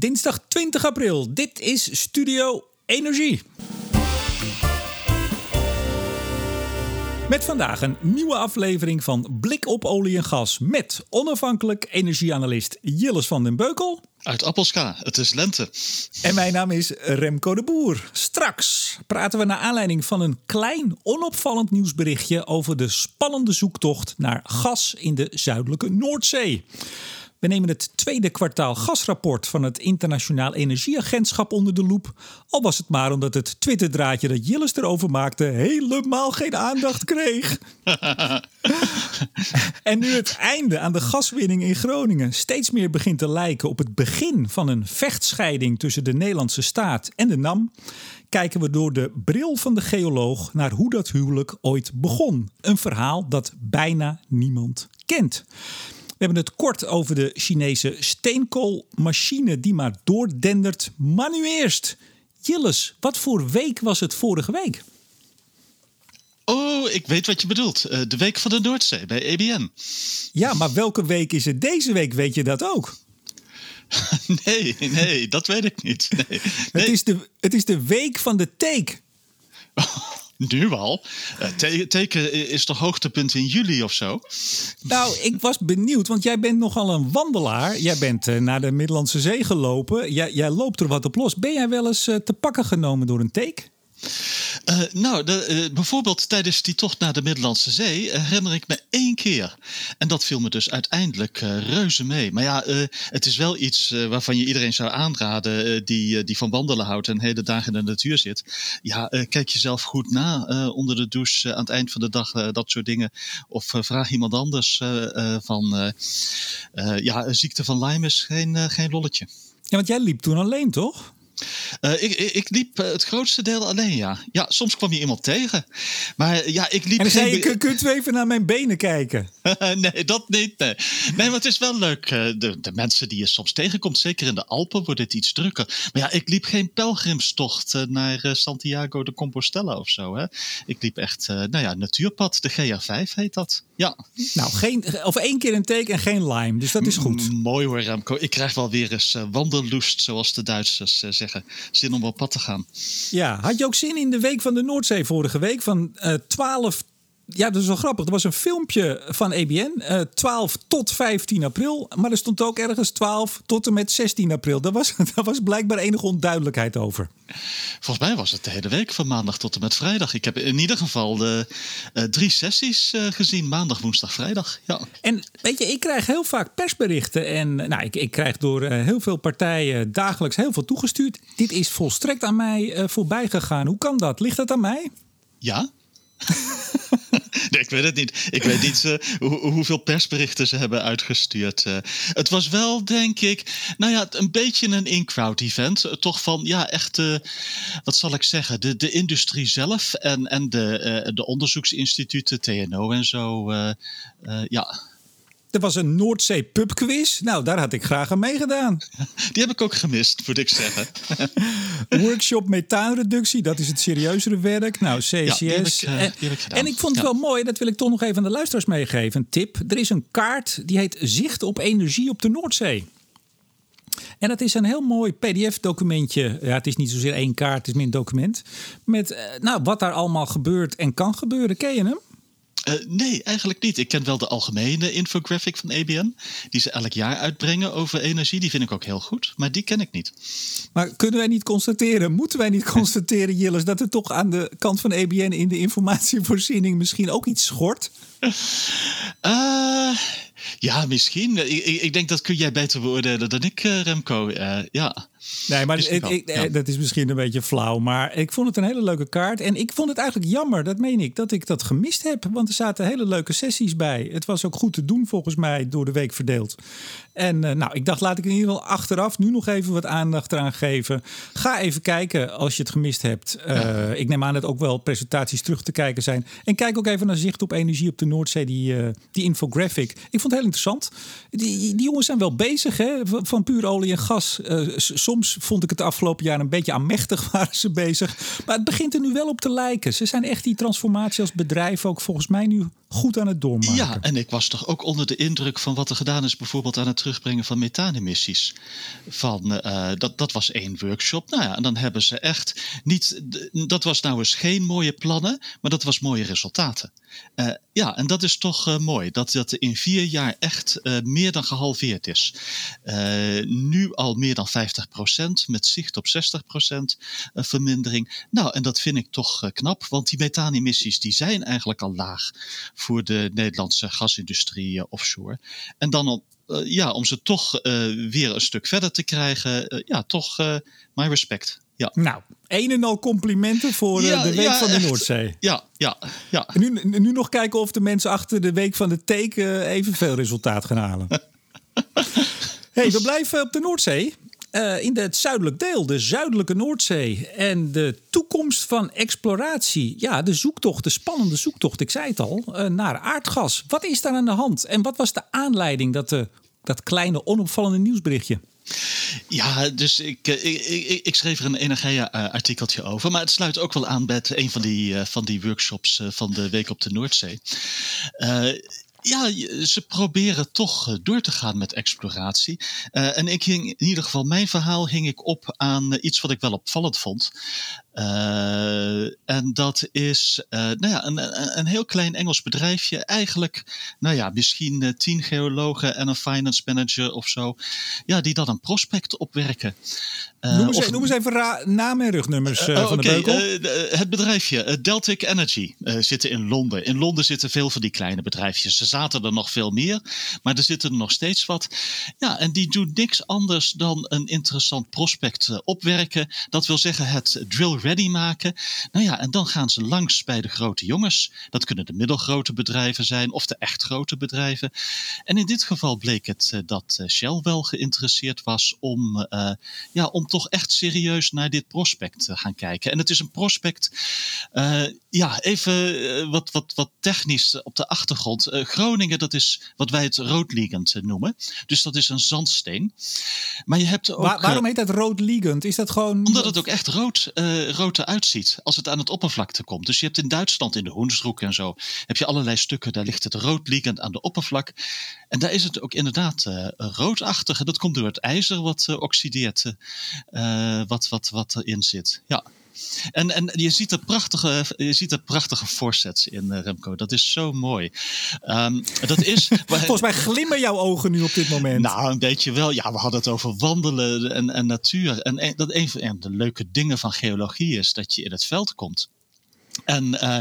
dinsdag 20 april. Dit is Studio Energie. Met vandaag een nieuwe aflevering van Blik op olie en gas met onafhankelijk energieanalist Jilles van den Beukel. Uit Appelska, het is lente. En mijn naam is Remco de Boer. Straks praten we naar aanleiding van een klein onopvallend nieuwsberichtje over de spannende zoektocht naar gas in de zuidelijke Noordzee. We nemen het tweede kwartaal gasrapport van het Internationaal Energieagentschap onder de loep. Al was het maar omdat het Twitterdraadje dat Jillis erover maakte helemaal geen aandacht kreeg. en nu het einde aan de gaswinning in Groningen steeds meer begint te lijken op het begin van een vechtscheiding tussen de Nederlandse staat en de NAM, kijken we door de bril van de geoloog naar hoe dat huwelijk ooit begon. Een verhaal dat bijna niemand kent. We hebben het kort over de Chinese steenkoolmachine die maar doordendert. Maar nu eerst, Jilles, wat voor week was het vorige week? Oh, ik weet wat je bedoelt. Eh, de week van de Noordzee bij ABN. Ja, maar welke week is het deze week? Weet je dat ook? nee, nee, dat weet ik niet. Nee, Het, is de, het is de week van de take. Nu al? Uh, teken is toch hoogtepunt in juli of zo? Nou, ik was benieuwd, want jij bent nogal een wandelaar. Jij bent uh, naar de Middellandse Zee gelopen. Jij, jij, loopt er wat op los. Ben jij wel eens uh, te pakken genomen door een teken? Uh, nou, de, uh, bijvoorbeeld tijdens die tocht naar de Middellandse Zee uh, herinner ik me één keer. En dat viel me dus uiteindelijk reuze mee. Maar ja, het is wel iets waarvan je iedereen zou aanraden die, die van wandelen houdt en hele dagen in de natuur zit. Ja, kijk jezelf goed na onder de douche aan het eind van de dag, dat soort dingen. Of vraag iemand anders van, ja, ziekte van Lyme is geen, geen lolletje. Ja, want jij liep toen alleen, toch? Uh, ik, ik, liep het grootste deel alleen, ja. Ja, soms kwam je iemand tegen. Maar ja, ik liep... En dan zei je, kunt u even naar mijn benen kijken? nee, dat niet, nee. Nee, maar het is wel leuk. De, de mensen die je soms tegenkomt, zeker in de Alpen, wordt het iets drukker. Maar ja, ik liep geen pelgrimstocht naar Santiago de Compostela of zo, hè. Ik liep echt, nou ja, natuurpad. De GR5 heet dat, ja. Nou, geen, of één keer een teken en geen lime, dus dat is goed. M mooi hoor, Remco. Ik krijg wel weer eens wandelloest, zoals de Duitsers zeggen. Zin om op pad te gaan. Ja, had je ook zin in de Week van de Noordzee vorige week? Van uh, 12 ja, dat is wel grappig. Er was een filmpje van ABN, uh, 12 tot 15 april. Maar er stond ook ergens 12 tot en met 16 april. Daar was, daar was blijkbaar enige onduidelijkheid over. Volgens mij was het de hele week van maandag tot en met vrijdag. Ik heb in ieder geval de, uh, drie sessies uh, gezien: maandag, woensdag, vrijdag. Ja. En weet je, ik krijg heel vaak persberichten. En nou, ik, ik krijg door heel veel partijen dagelijks heel veel toegestuurd. Dit is volstrekt aan mij voorbij gegaan. Hoe kan dat? Ligt dat aan mij? Ja. nee, ik weet het niet. Ik weet niet hoe, hoeveel persberichten ze hebben uitgestuurd. Uh, het was wel, denk ik, nou ja, een beetje een in-crowd event. Toch van, ja, echt, wat zal ik zeggen, de, de industrie zelf en, en de, de onderzoeksinstituten, TNO en zo. ja, er was een Noordzee pubquiz. Nou, daar had ik graag aan meegedaan. Die heb ik ook gemist, moet ik zeggen. Workshop methaanreductie, dat is het serieuzere werk. Nou, CCS. Ja, heb ik, uh, en, heb ik en, ik vond het ja. wel mooi, dat wil ik toch nog even aan de luisteraars meegeven. Een tip. Er is een kaart die heet Zicht op energie op de Noordzee. En dat is een heel mooi PDF-documentje. Ja, het is niet zozeer één kaart, het is meer een document. Met uh, nou, wat daar allemaal gebeurt en kan gebeuren. Ken je hem? Uh, nee, eigenlijk niet. Ik ken wel de algemene infographic van ABN, die ze elk jaar uitbrengen over energie. Die vind ik ook heel goed, maar die ken ik niet. Maar kunnen wij niet constateren, moeten wij niet constateren, Jilles, dat er toch aan de kant van ABN in de informatievoorziening misschien ook iets schort? Uh, ja, misschien. Ik, ik, denk dat kun jij beter beoordelen dan ik, Remco. Uh, ja. Nee, maar ik, ik, ja. dat is misschien een beetje flauw. Maar ik vond het een hele leuke kaart. En ik vond het eigenlijk jammer, dat meen ik, dat ik dat gemist heb. Want er zaten hele leuke sessies bij. Het was ook goed te doen volgens mij door de week verdeeld. En uh, nou, ik dacht, laat ik in ieder geval achteraf nu nog even wat aandacht eraan geven. Ga even kijken als je het gemist hebt. Uh, ja. Ik neem aan dat ook wel presentaties terug te kijken zijn. En kijk ook even naar Zicht op Energie op de Noordzee, die, uh, die infographic. Ik vond het heel interessant. Die, die jongens zijn wel bezig hè, van puur olie en gas. soms vond ik het de afgelopen jaar een beetje aanmächtig waren ze bezig. Maar het begint er nu wel op te lijken. Ze zijn echt die transformatie als bedrijf ook volgens mij nu goed aan het doormaken. Ja, en ik was toch ook onder de indruk van wat er gedaan is, bijvoorbeeld aan het terugbrengen van methaanemissies. Van, uh, dat, dat was één workshop. Nou ja, en dan hebben ze echt niet. Dat was nou eens geen mooie plannen, maar dat was mooie resultaten. Uh, ja, en dat is toch uh, mooi. Dat dat in vier jaar echt meer dan gehalveerd is. nu al meer dan 50%, met zicht op 60% vermindering. Nou, en dat vind ik toch knap, want die methaanemissies die zijn eigenlijk al laag voor de Nederlandse gasindustrie offshore. En dan uh, ja, om ze toch weer een stuk verder te krijgen, ja, toch mijn respect. Ja. Nou, een en al complimenten voor ja, de Week ja, van de Noordzee. Ja, ja, ja. En nu, nu nog kijken of de mensen achter de Week van de Teken evenveel resultaat gaan halen. hey, we blijven op de Noordzee. Uh, in het zuidelijk deel, de zuidelijke Noordzee. En de toekomst van exploratie. Ja, de zoektocht, de spannende zoektocht, ik zei het al, uh, naar aardgas. Wat is daar aan de hand? En wat was de aanleiding, dat, uh, dat kleine onopvallende nieuwsberichtje? Ja, dus ik, ik, ik, ik, schreef er een Energia-artikeltje over. Maar het sluit ook wel aan bij een van die, van die workshops van de Week op de Noordzee. Ja, ze proberen toch eh, door te gaan met exploratie. En ik hing, in ieder geval, mijn verhaal hing ik op aan eh, iets wat ik wel opvallend vond. Uh, en dat is uh, nou ja, een, een heel klein Engels bedrijfje. Eigenlijk, nou ja, misschien uh, tien geologen en een finance manager of zo. Ja, die dan een prospect opwerken. noem, eens, of, noem eens even naam en rugnummers oh, van okay. de het bedrijfje, Deltic Energy, zitten in Londen. In Londen zitten veel van die kleine bedrijfjes. Er zaten er nog veel meer, maar er zitten er nog steeds wat. Ja, en die doen niks anders dan een interessant prospect opwerken. Dat wil zeggen het drill ready maken. Nou ja, en dan gaan ze langs bij de grote jongens. Dat kunnen de middelgrote bedrijven zijn of de echt grote bedrijven. En in dit geval bleek het uh, dat eh, Shell wel geïnteresseerd was om, uh, ja, om toch echt serieus naar dit prospect te gaan kijken. En het is een prospect, ja, even wat, wat, wat technisch op de achtergrond. Groningen, dat is wat wij het roodliegend noemen. Dus dat is een zandsteen. Maar je hebt ook. Waar, waarom heet dat roodliegend? Is dat gewoon. Omdat het ook echt rood, rood eruit ziet als het aan het oppervlakte komt. Dus je hebt in Duitsland, in de Hoensroek en zo, heb je allerlei stukken, daar ligt het rood liggend aan de oppervlak. En daar is het ook inderdaad uh, roodachtig. En dat komt door het ijzer wat uh, oxideert, uh, wat, wat, wat erin zit. Ja. En, en je ziet er prachtige, je ziet er prachtige forsets in, uh, Remco. Dat is zo mooi. Um, dat is, Volgens mij glimmen jouw ogen nu op dit moment. Nou, een beetje wel. Ja, we hadden het over wandelen en, en natuur. En dat een van de leuke dingen van geologie is dat je in het veld komt. En uh,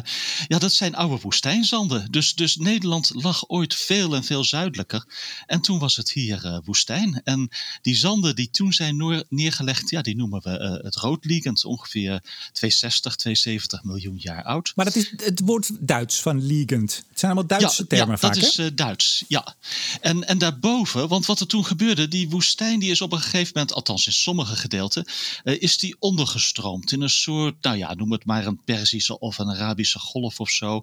ja, dat zijn oude woestijnzanden. Dus, dus Nederland lag ooit veel en veel zuidelijker. En toen was het hier uh, woestijn. En die zanden die toen zijn neergelegd, ja, die noemen we uh, het roodliegend. Ongeveer 260, 270 miljoen jaar oud. Maar dat is het woord Duits van liegend. Het zijn allemaal Duitse ja, termen ja, vaak, dat is Duits, ja. En, en daarboven, want wat er toen gebeurde, die woestijn die is op een gegeven moment, althans in sommige gedeelten, is die ondergestroomd in een soort, nou ja, noem het maar een Perzische of een Arabische golf of zo.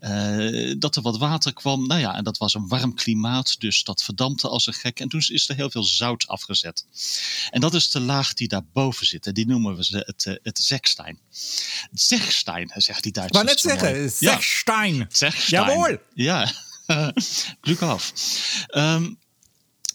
Uh, dat er wat water kwam. Nou ja, en dat was een warm klimaat, dus dat verdampte als een gek. En toen is er heel veel zout afgezet. En dat is de laag die daarboven zit. En die noemen we het, eh, het Zekstein. Zekstein, zegt die Duitsers. Maar net zeggen, Zekstein. Ja. Zekstein. Jawohl. Ja, Glück af. Um,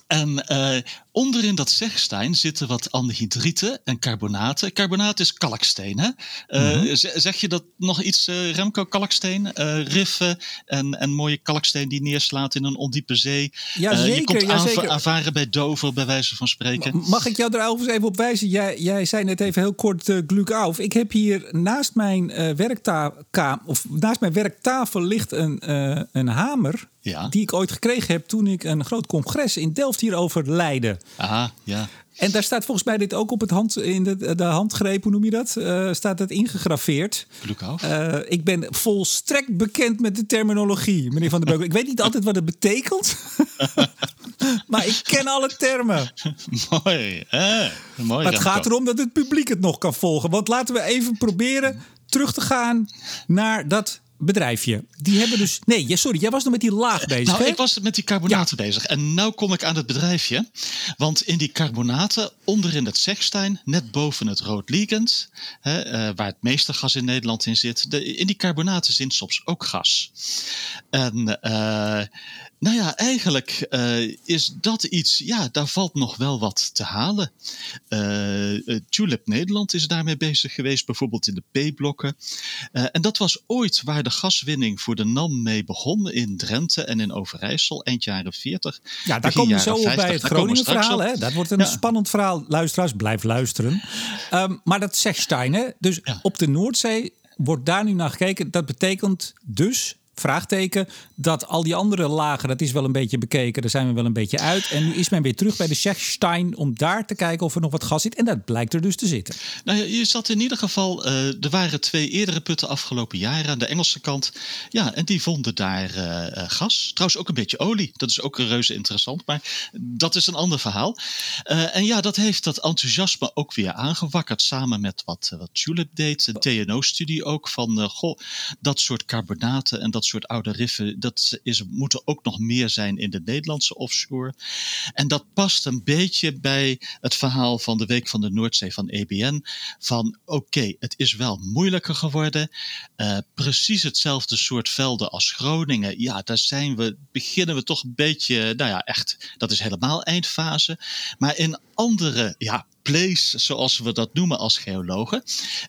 en uh, onderin dat zegstein zitten wat anhydrieten en carbonaten. Carbonaat is kalksteen. Hè? Uh, mm -hmm. Zeg je dat nog iets, uh, Remco, kalksteen? riffen en, en mooie kalksteen die neerslaat in een ondiepe zee. Ja, zeker. je komt ja, aanvaren bij Dover, bij wijze van spreken. Mag ik jou er overigens even op wijzen? Jij, jij zei net even heel kort uh, gluk auf. Ik heb hier naast mijn, werktafel, of naast mijn werktafel ligt een, een hamer. Ja. Die ik ooit gekregen heb toen ik een groot congres in Delft hierover leidde. Aha, ja. En daar staat volgens mij dit ook op het hand, in de, de handgreep, hoe noem je dat? Uh, staat het ingegraveerd. Uh, ik ben volstrekt bekend met de terminologie, meneer Van der Beuk. ik weet niet altijd wat het betekent, maar ik ken alle termen. Mooi, eh, mooi. Maar het gaat erom dat het publiek het nog kan volgen. Want laten we even proberen terug te gaan naar dat bedrijfje. Die hebben dus. Nee, sorry, jij was nog met die laag bezig. Nou, ik was met die carbonaten bezig. En nu kom ik aan het bedrijfje. Want in die carbonaten, onderin het Zechstein, net boven het rood hè, uh, waar het meeste gas in Nederland in zit, de, in die carbonaten zit soms ook gas. En uh, nou ja, eigenlijk uh, is dat iets, ja, daar valt nog wel wat te halen. Uh, Tulip Nederland is daarmee bezig geweest, bijvoorbeeld in de P-blokken. Uh, en dat was ooit waar de gaswinning voor de NAM mee begon in Drenthe en in Overijssel, eind jaren 40. Ja, daar komen we zo 50, bij het Groningen verhaal. Hè? Dat wordt een ja. spannend verhaal. Luisteraars, blijf luisteren. Um, maar dat zegt Stein, hè? dus ja. op de Noordzee wordt daar nu naar gekeken. Dat betekent dus vraagteken. Dat al die andere lagen, dat is wel een beetje bekeken. Daar zijn we wel een beetje uit. En nu is men weer terug bij de Schechstein om daar te kijken of er nog wat gas zit. En dat blijkt er dus te zitten. Nou, je zat in ieder geval. Uh, er waren twee eerdere putten afgelopen jaren aan de Engelse kant. Ja, en die vonden daar uh, gas. Trouwens ook een beetje olie. Dat is ook reuze interessant. Maar dat is een ander verhaal. En ja, dat heeft dat enthousiasme ook weer aangewakkerd. Samen met wat, wat Tulip deed. De TNO-studie ook. Van goh, dat soort carbonaten en dat soort oude riffen, dat is, moeten ook nog meer zijn in de Nederlandse offshore. En dat past een beetje bij het verhaal van de Week van de Noordzee van EBN. Van oké, het is wel moeilijker geworden. Uh, precies hetzelfde soort velden als Groningen. Ja, daar zijn we, beginnen we toch een beetje, nou ja, echt, dat is helemaal eindfase. Maar in andere, ja, place, zoals we dat noemen als geologen.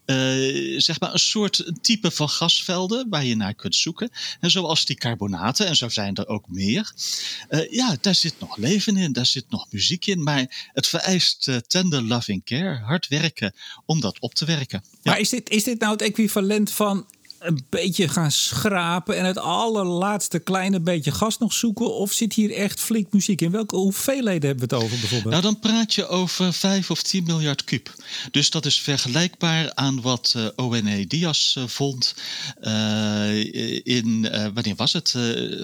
Uh, zeg maar een soort type van gasvelden waar je naar kunt zoeken. En zoals die carbonaten, en zo zijn er ook meer. Uh, ja, daar zit nog leven in, daar zit nog muziek in. Maar het vereist uh, tender loving care, hard werken om dat op te werken. Maar is dit, is dit nou het equivalent van een beetje gaan schrapen en het allerlaatste kleine beetje gas nog zoeken? Of zit hier echt flink muziek in? Welke hoeveelheden hebben we het over bijvoorbeeld? Nou, dan praat je over 5 of 10 miljard kub. Dus dat is vergelijkbaar aan wat uh, ONE Dias uh, vond uh, in, wanneer was het?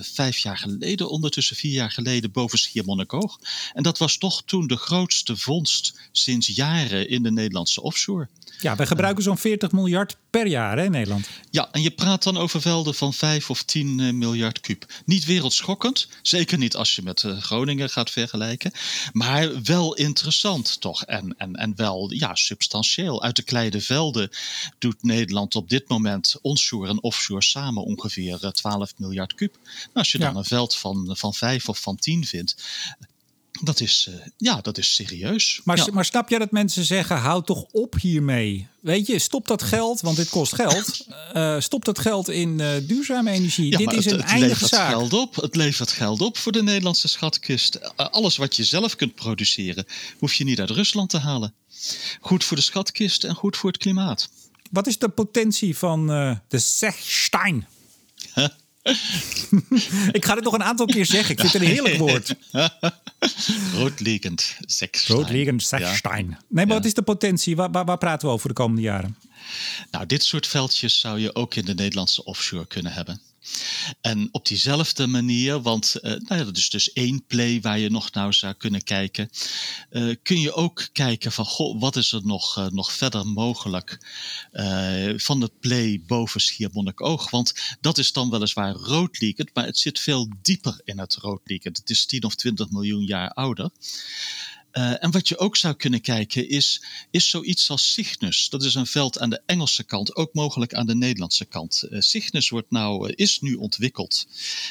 vijf jaar geleden, ondertussen vier jaar geleden, boven Schiermonnikoog. En dat was toch toen de grootste vondst sinds jaren in de Nederlandse offshore. Ja, we gebruiken zo'n 40 miljard per jaar hè, in Nederland. Ja, en je praat dan over velden van 5 of 10 uh, miljard kuub. Niet wereldschokkend, zeker niet als je met uh, Groningen gaat vergelijken. Maar wel interessant toch. En, en, en wel ja, substantieel. Uit de kleine velden doet Nederland op dit moment onshore en offshore samen ongeveer uh, 12 miljard kuub. Nou, als je dan ja. een veld van, van 5 of van 10 vindt, dat is, uh, ja, dat is serieus. Maar, ja. maar snap je dat mensen zeggen: hou toch op hiermee? Weet je, stop dat geld, want dit kost geld. Uh, stop dat geld in uh, duurzame energie. Ja, dit is het, een het eindige zaak. Geld op. Het levert geld op voor de Nederlandse schatkist. alles wat je zelf kunt produceren, hoef je niet uit Rusland te halen. Goed voor de schatkist en goed voor het klimaat. Wat is de potentie van de Zechstein? ik ga het nog een aantal keer zeggen. Ik vind het een heerlijk woord. Roodliggend Zechstein. Roodliggend Zechstein. Ja. Nee, maar ja. wat is de potentie? Waar, waar, waar, praten we over de komende jaren? Nou, dit soort veldjes zou je ook in de Nederlandse offshore kunnen hebben. En op diezelfde manier, want uh, nou ja, dat is dus één play waar je nog naar zou kunnen kijken. Uh, kun je ook kijken van, goh, wat is er nog, uh, nog verder mogelijk van de play boven Schiermonnikoog? Want dat is dan weliswaar roodliekend, maar het zit veel dieper in het roodliekend. Het is 10 of 20 miljoen jaar ouder. Uh, en wat je ook zou kunnen kijken is, is zoiets als Cygnus. Dat is een veld aan de Engelse kant, ook mogelijk aan de Nederlandse kant. Uh, Cygnus wordt nou, uh, is nu ontwikkeld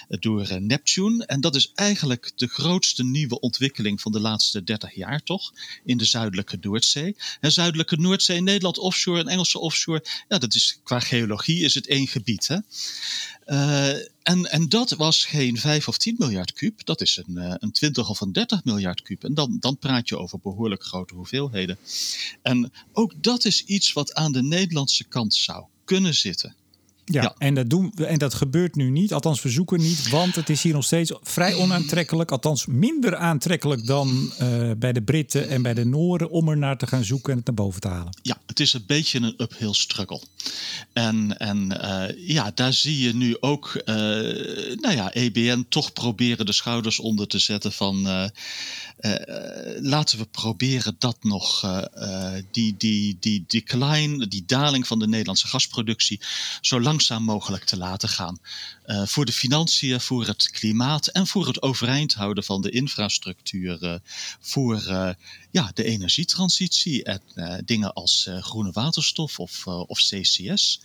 door Neptune. En dat is eigenlijk de grootste nieuwe ontwikkeling van de laatste 30 jaar, toch? In de zuidelijke Noordzee. En zuidelijke Noordzee, Nederland offshore en Engelse offshore. Ja, dat is qua geologie is het één gebied. Hè? Uh, en, en dat was geen 5 of 10 miljard kuub, dat is een, uh, een 20 of een 30 miljard kuub. En dan, dan praat je over behoorlijk grote hoeveelheden. En ook dat is iets wat aan de Nederlandse kant zou kunnen zitten. Ja, ja, En, dat doen we, en dat gebeurt nu niet. Althans, we zoeken niet, want het is hier nog steeds vrij onaantrekkelijk. Althans, minder aantrekkelijk dan uh, bij de Britten en bij de Nooren om er naar te gaan zoeken en het naar boven te halen. Ja, het is een beetje een uphill struggle. En, en uh, ja, daar zie je nu ook, uh, nou ja, EBN toch proberen de schouders onder te zetten van laten we proberen dat nog, die, die, die decline, die daling van de Nederlandse gasproductie, zo langzaam mogelijk te laten gaan. Voor de financiën, voor het klimaat en voor het overeind houden van de infrastructuur. voor ja, de energietransitie en dingen als groene waterstof of, of CCS.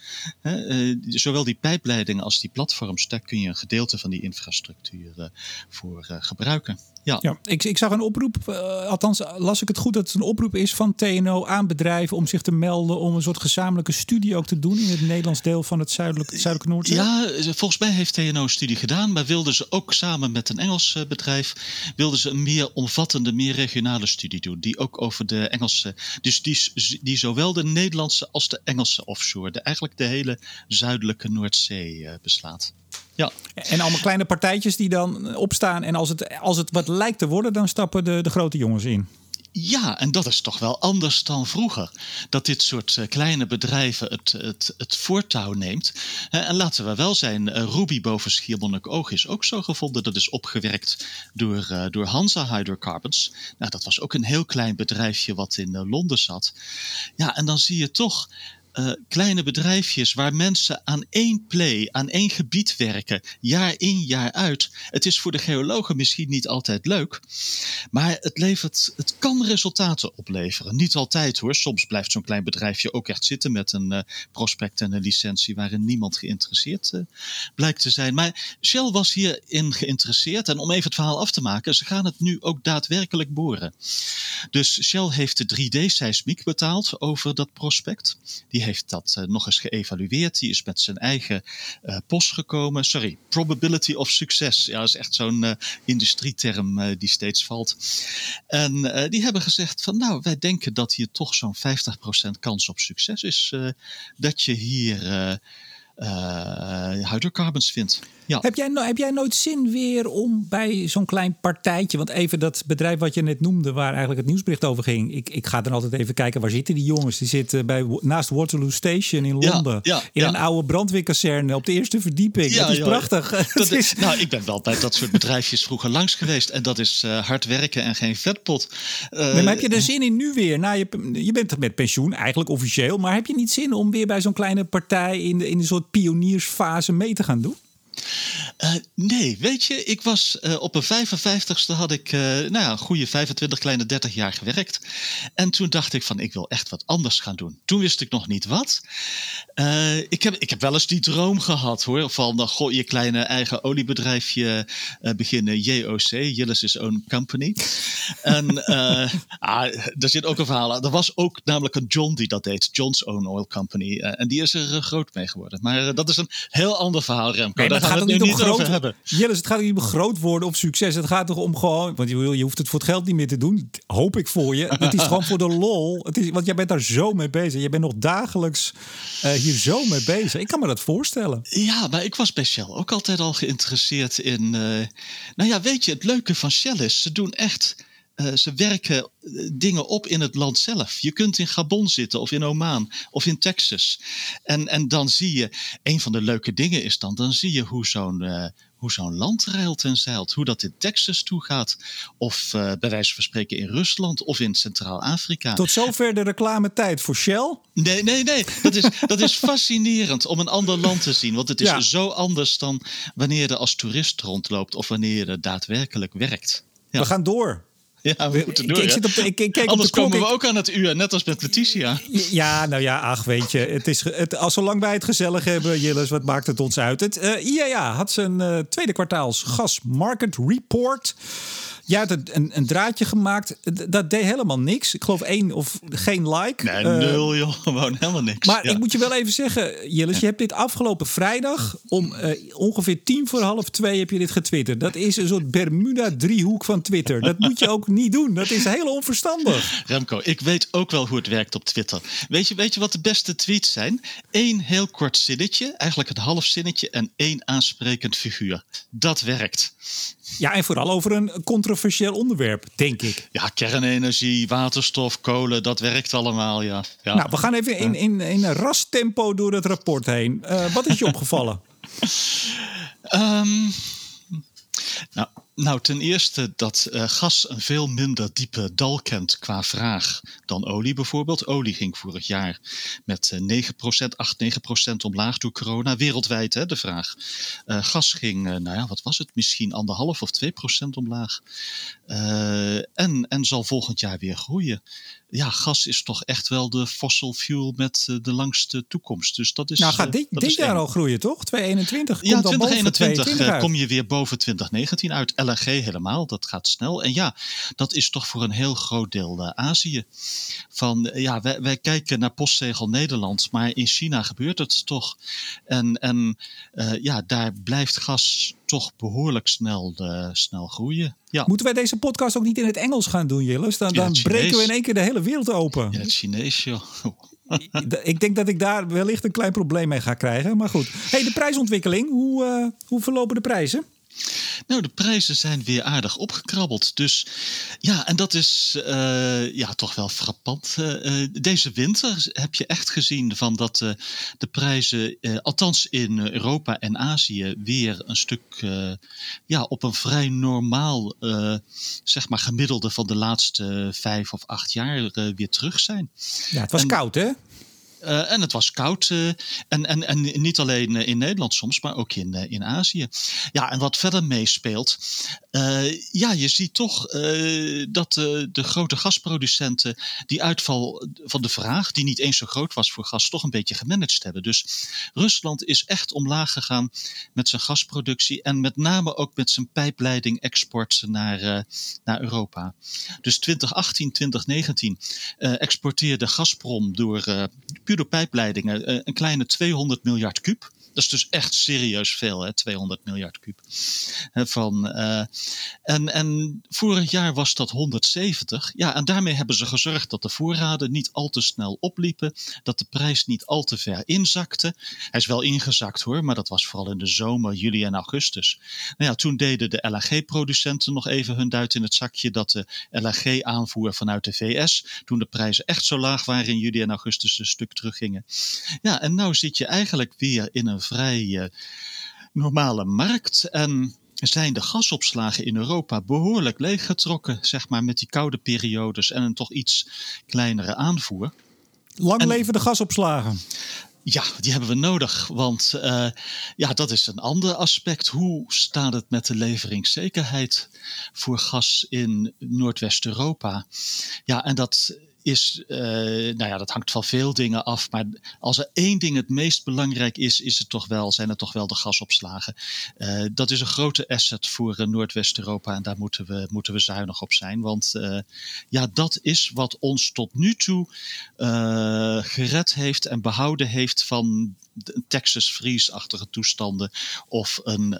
zowel die pijpleidingen als die platforms, daar kun je een gedeelte van die infrastructuur voor gebruiken. Ja, ja ik, ik zag een oproep, althans las ik het goed, dat het een oproep is van TNO aan bedrijven om zich te melden om een soort gezamenlijke studie ook te doen in het Nederlands deel van het zuidelijke, zuidelijke Noordzee. Ja, volgens mij heeft TNO een studie gedaan, maar wilden ze ook samen met een Engels bedrijf, wilden ze een meer omvattende, meer regionale studie doen, die ook over de Engelse, dus die, die zowel de Nederlandse als de Engelse offshore, de, eigenlijk de hele zuidelijke Noordzee beslaat. Ja. En allemaal kleine partijtjes die dan opstaan. En als het, als het wat lijkt te worden, dan stappen de, de grote jongens in. Ja, en dat is toch wel anders dan vroeger. Dat dit soort uh, kleine bedrijven het, het, het voortouw neemt. En laten we wel zijn, uh, Ruby boven Schiermonnikoog is ook zo gevonden. Dat is opgewerkt door, door Hansa Hydrocarbons. Nou, dat was ook een heel klein bedrijfje wat in Londen zat. Ja, en dan zie je toch uh, kleine bedrijfjes waar mensen aan één play, aan één gebied werken, jaar in, jaar uit. Het is voor de geologen misschien niet altijd leuk, maar het, levert, het kan resultaten opleveren. Niet altijd hoor. Soms blijft zo'n klein bedrijfje ook echt zitten met een uh, prospect en een licentie waarin niemand geïnteresseerd uh, blijkt te zijn. Maar Shell was hierin geïnteresseerd en om even het verhaal af te maken, ze gaan het nu ook daadwerkelijk boren. Dus Shell heeft de 3D-seismiek betaald over dat prospect. Die heeft dat uh, nog eens geëvalueerd. Die is met zijn eigen uh, post gekomen. Sorry, probability of success. Ja, dat is echt zo'n uh, industrieterm die steeds valt. En die hebben gezegd van nou, wij denken dat hier toch zo'n 50% kans op succes is. dat je hier uh, hydrocarbons vindt. Ja. Heb, jij, heb jij nooit zin weer om bij zo'n klein partijtje, want even dat bedrijf wat je net noemde, waar eigenlijk het nieuwsbericht over ging. Ik, ik ga dan altijd even kijken, waar zitten die jongens? Die zitten bij, naast Waterloo Station in Londen. Ja, in een oude brandweerkazerne op de eerste verdieping. dat is prachtig. Dat is, nou, ik ben wel bij dat soort bedrijfjes vroeger langs geweest. En dat is uh, hard werken en geen vetpot. Uh, maar heb je er zin in nu weer? Nou, je, je bent met pensioen, eigenlijk officieel. Maar heb je niet zin om weer bij zo'n kleine partij in, de, in een soort pioniersfase mee te gaan doen? Uh, nee, weet je, ik was uh, op een 55ste had ik uh, nou ja, een goede 25, kleine 30 jaar gewerkt. En toen dacht ik van, ik wil echt wat anders gaan doen. Toen wist ik nog niet wat. ik, heb, ik heb wel eens die droom gehad hoor, van goh, je kleine eigen oliebedrijfje beginnen, JOC, Ulysses Own Company. en ah, er zit ook een verhaal Er was ook namelijk een John die dat deed, John's Own Oil Company. en die is er groot mee geworden. Maar dat is een heel ander verhaal, Remco. Nee, gaat het niet om groot hebben. Het gaat niet om groot worden of succes. Het gaat toch om gewoon, want je, je hoeft het voor het geld niet meer te doen. Hoop ik voor je. Het is gewoon voor de lol. Het is, want jij bent daar zo mee bezig. Je bent nog dagelijks uh, hier zo mee bezig. Ik kan me dat voorstellen. Ja, maar ik was bij Shell ook altijd al geïnteresseerd in. Uh, nou ja, weet je, het leuke van Shell is, ze doen echt uh, ze werken uh, dingen op in het land zelf. Je kunt in Gabon zitten of in Oman of in Texas. En, en dan zie je, een van de leuke dingen is dan, dan zie je hoe zo'n uh, hoe zo'n land ruilt en zeilt. Hoe dat in Texas toe gaat. Of bij wijze van spreken in Rusland of in Centraal-Afrika. Tot zover de reclametijd voor Shell? Nee, nee, nee. Dat is, dat is fascinerend om een ander land te zien. Want het is ja. zo anders dan wanneer je er als toerist rondloopt of wanneer je er daadwerkelijk werkt. Ja. We gaan door. Ja, we moeten door. Ik, zit op de, ik, kijk Anders op de komen we ook aan het uur, net als met Letitia. Ja, nou ja, ach, weet je. Het is, het, als zolang wij het gezellig hebben, Jillis, wat maakt het ons uit? Het uh, IAA had zijn uh, tweede kwartaals gas market report. Jij had een, een, draadje gemaakt. Dat deed helemaal niks. Ik geloof één of geen like. Nee, uh, nul joh. Gewoon helemaal niks. Maar ik moet je wel even zeggen, Jillis. Je hebt dit afgelopen vrijdag om uh, ongeveer tien voor half twee heb je dit getwitterd. Dat is een soort Bermuda-driehoek van Twitter. Dat moet je ook niet doen. Dat is heel onverstandig. Remco, ik weet ook wel hoe het werkt op Twitter. Weet je, weet je wat de beste tweets zijn? Eén heel kort zinnetje, eigenlijk een half zinnetje en één aansprekend figuur. Dat werkt. Ja, en vooral over een controversieel onderwerp, denk ik. Ja, kernenergie, waterstof, kolen, dat werkt allemaal, ja. ja. Nou, we gaan even in, in, in een ras tempo door het rapport heen. Uh, wat is je opgevallen? um, nou, Nou, ten eerste dat uh, gas een veel minder diepe dal kent qua vraag dan olie bijvoorbeeld. Olie ging vorig jaar met uh, 9%, 8, 9% omlaag door corona. Wereldwijd hè, de vraag. Uh, gas ging, nou ja, wat was het? Misschien anderhalf of 2% omlaag. en, en zal volgend jaar weer groeien ja, gas is toch echt wel de fossil fuel met uh, de langste toekomst. Dus dat is. Nou, gaat dit, dit jaar al groeien, toch? 2021. ja, 2021 uh, kom je weer boven 2019 uit. LNG helemaal, dat gaat snel. En ja, dat is toch voor een heel groot deel uh, Azië. Van ja, wij, wij, kijken naar postzegel Nederland, maar in China gebeurt het toch. En, en ja, daar blijft gas toch behoorlijk snel, snel groeien. Ja. Moeten wij deze podcast ook niet in het Engels gaan doen, Jilles? Dan, dan breken we in één keer de hele wereld open. In het Chinees, joh. ik denk dat ik daar wellicht een klein probleem mee ga krijgen. Maar goed. Hey, de prijsontwikkeling. Hoe, uh, hoe verlopen de prijzen? Nou, de prijzen zijn weer aardig opgekrabbeld. Dus ja, en dat is uh, ja, toch wel frappant. Uh, deze winter heb je echt gezien van dat uh, de prijzen, althans in Europa en Azië, weer een stuk ja, op een vrij normaal, zeg maar, gemiddelde van de laatste vijf of acht jaar weer terug zijn. Ja, het was en, koud, hè? Uh, en het was koud. Uh, en, en, en niet alleen in Nederland soms, maar ook in, in Azië. Ja, en wat verder meespeelt. ja, je ziet toch dat de grote gasproducenten die uitval van de vraag, die niet eens zo groot was voor gas, toch een beetje gemanaged hebben. Dus Rusland is echt omlaag gegaan met zijn gasproductie. En met name ook met zijn pijpleiding export naar, naar Europa. Dus 2018, 2019 exporteerde Gazprom door puur door pijpleidingen eh, een kleine 200 miljard kuub. Dat is dus echt serieus veel, hè? 200 miljard kuub. Van, uh, en, en vorig jaar was dat 170. Ja, en daarmee hebben ze gezorgd dat de voorraden niet al te snel opliepen. Dat de prijs niet al te ver inzakte. Hij is wel ingezakt hoor, maar dat was vooral in de zomer, juli en augustus. Nou ja, toen deden de LNG-producenten nog even hun duit in het zakje dat de LNG-aanvoer vanuit de VS, toen de prijzen echt zo laag waren in juli en augustus, een stuk teruggingen. Ja, en nou zit je eigenlijk weer in een vrij uh, normale markt. En zijn de gasopslagen in Europa behoorlijk leeggetrokken, zeg maar, met die koude periodes en een toch iets kleinere aanvoer. Lang leven de gasopslagen. Ja, die hebben we nodig. Want uh, ja, dat is een ander aspect. Hoe staat het met de leveringszekerheid voor gas in Noordwest-Europa? Ja, en dat is, uh, nou ja, dat hangt van veel dingen af. Maar als er één ding het meest belangrijk is, is het toch wel, zijn het toch wel de gasopslagen. Uh, dat is een grote asset voor uh, Noordwest-Europa en daar moeten we, moeten we zuinig op zijn. Want ja, dat is wat ons tot nu toe gered heeft en behouden heeft van Texas Freeze-achtige toestanden of, een,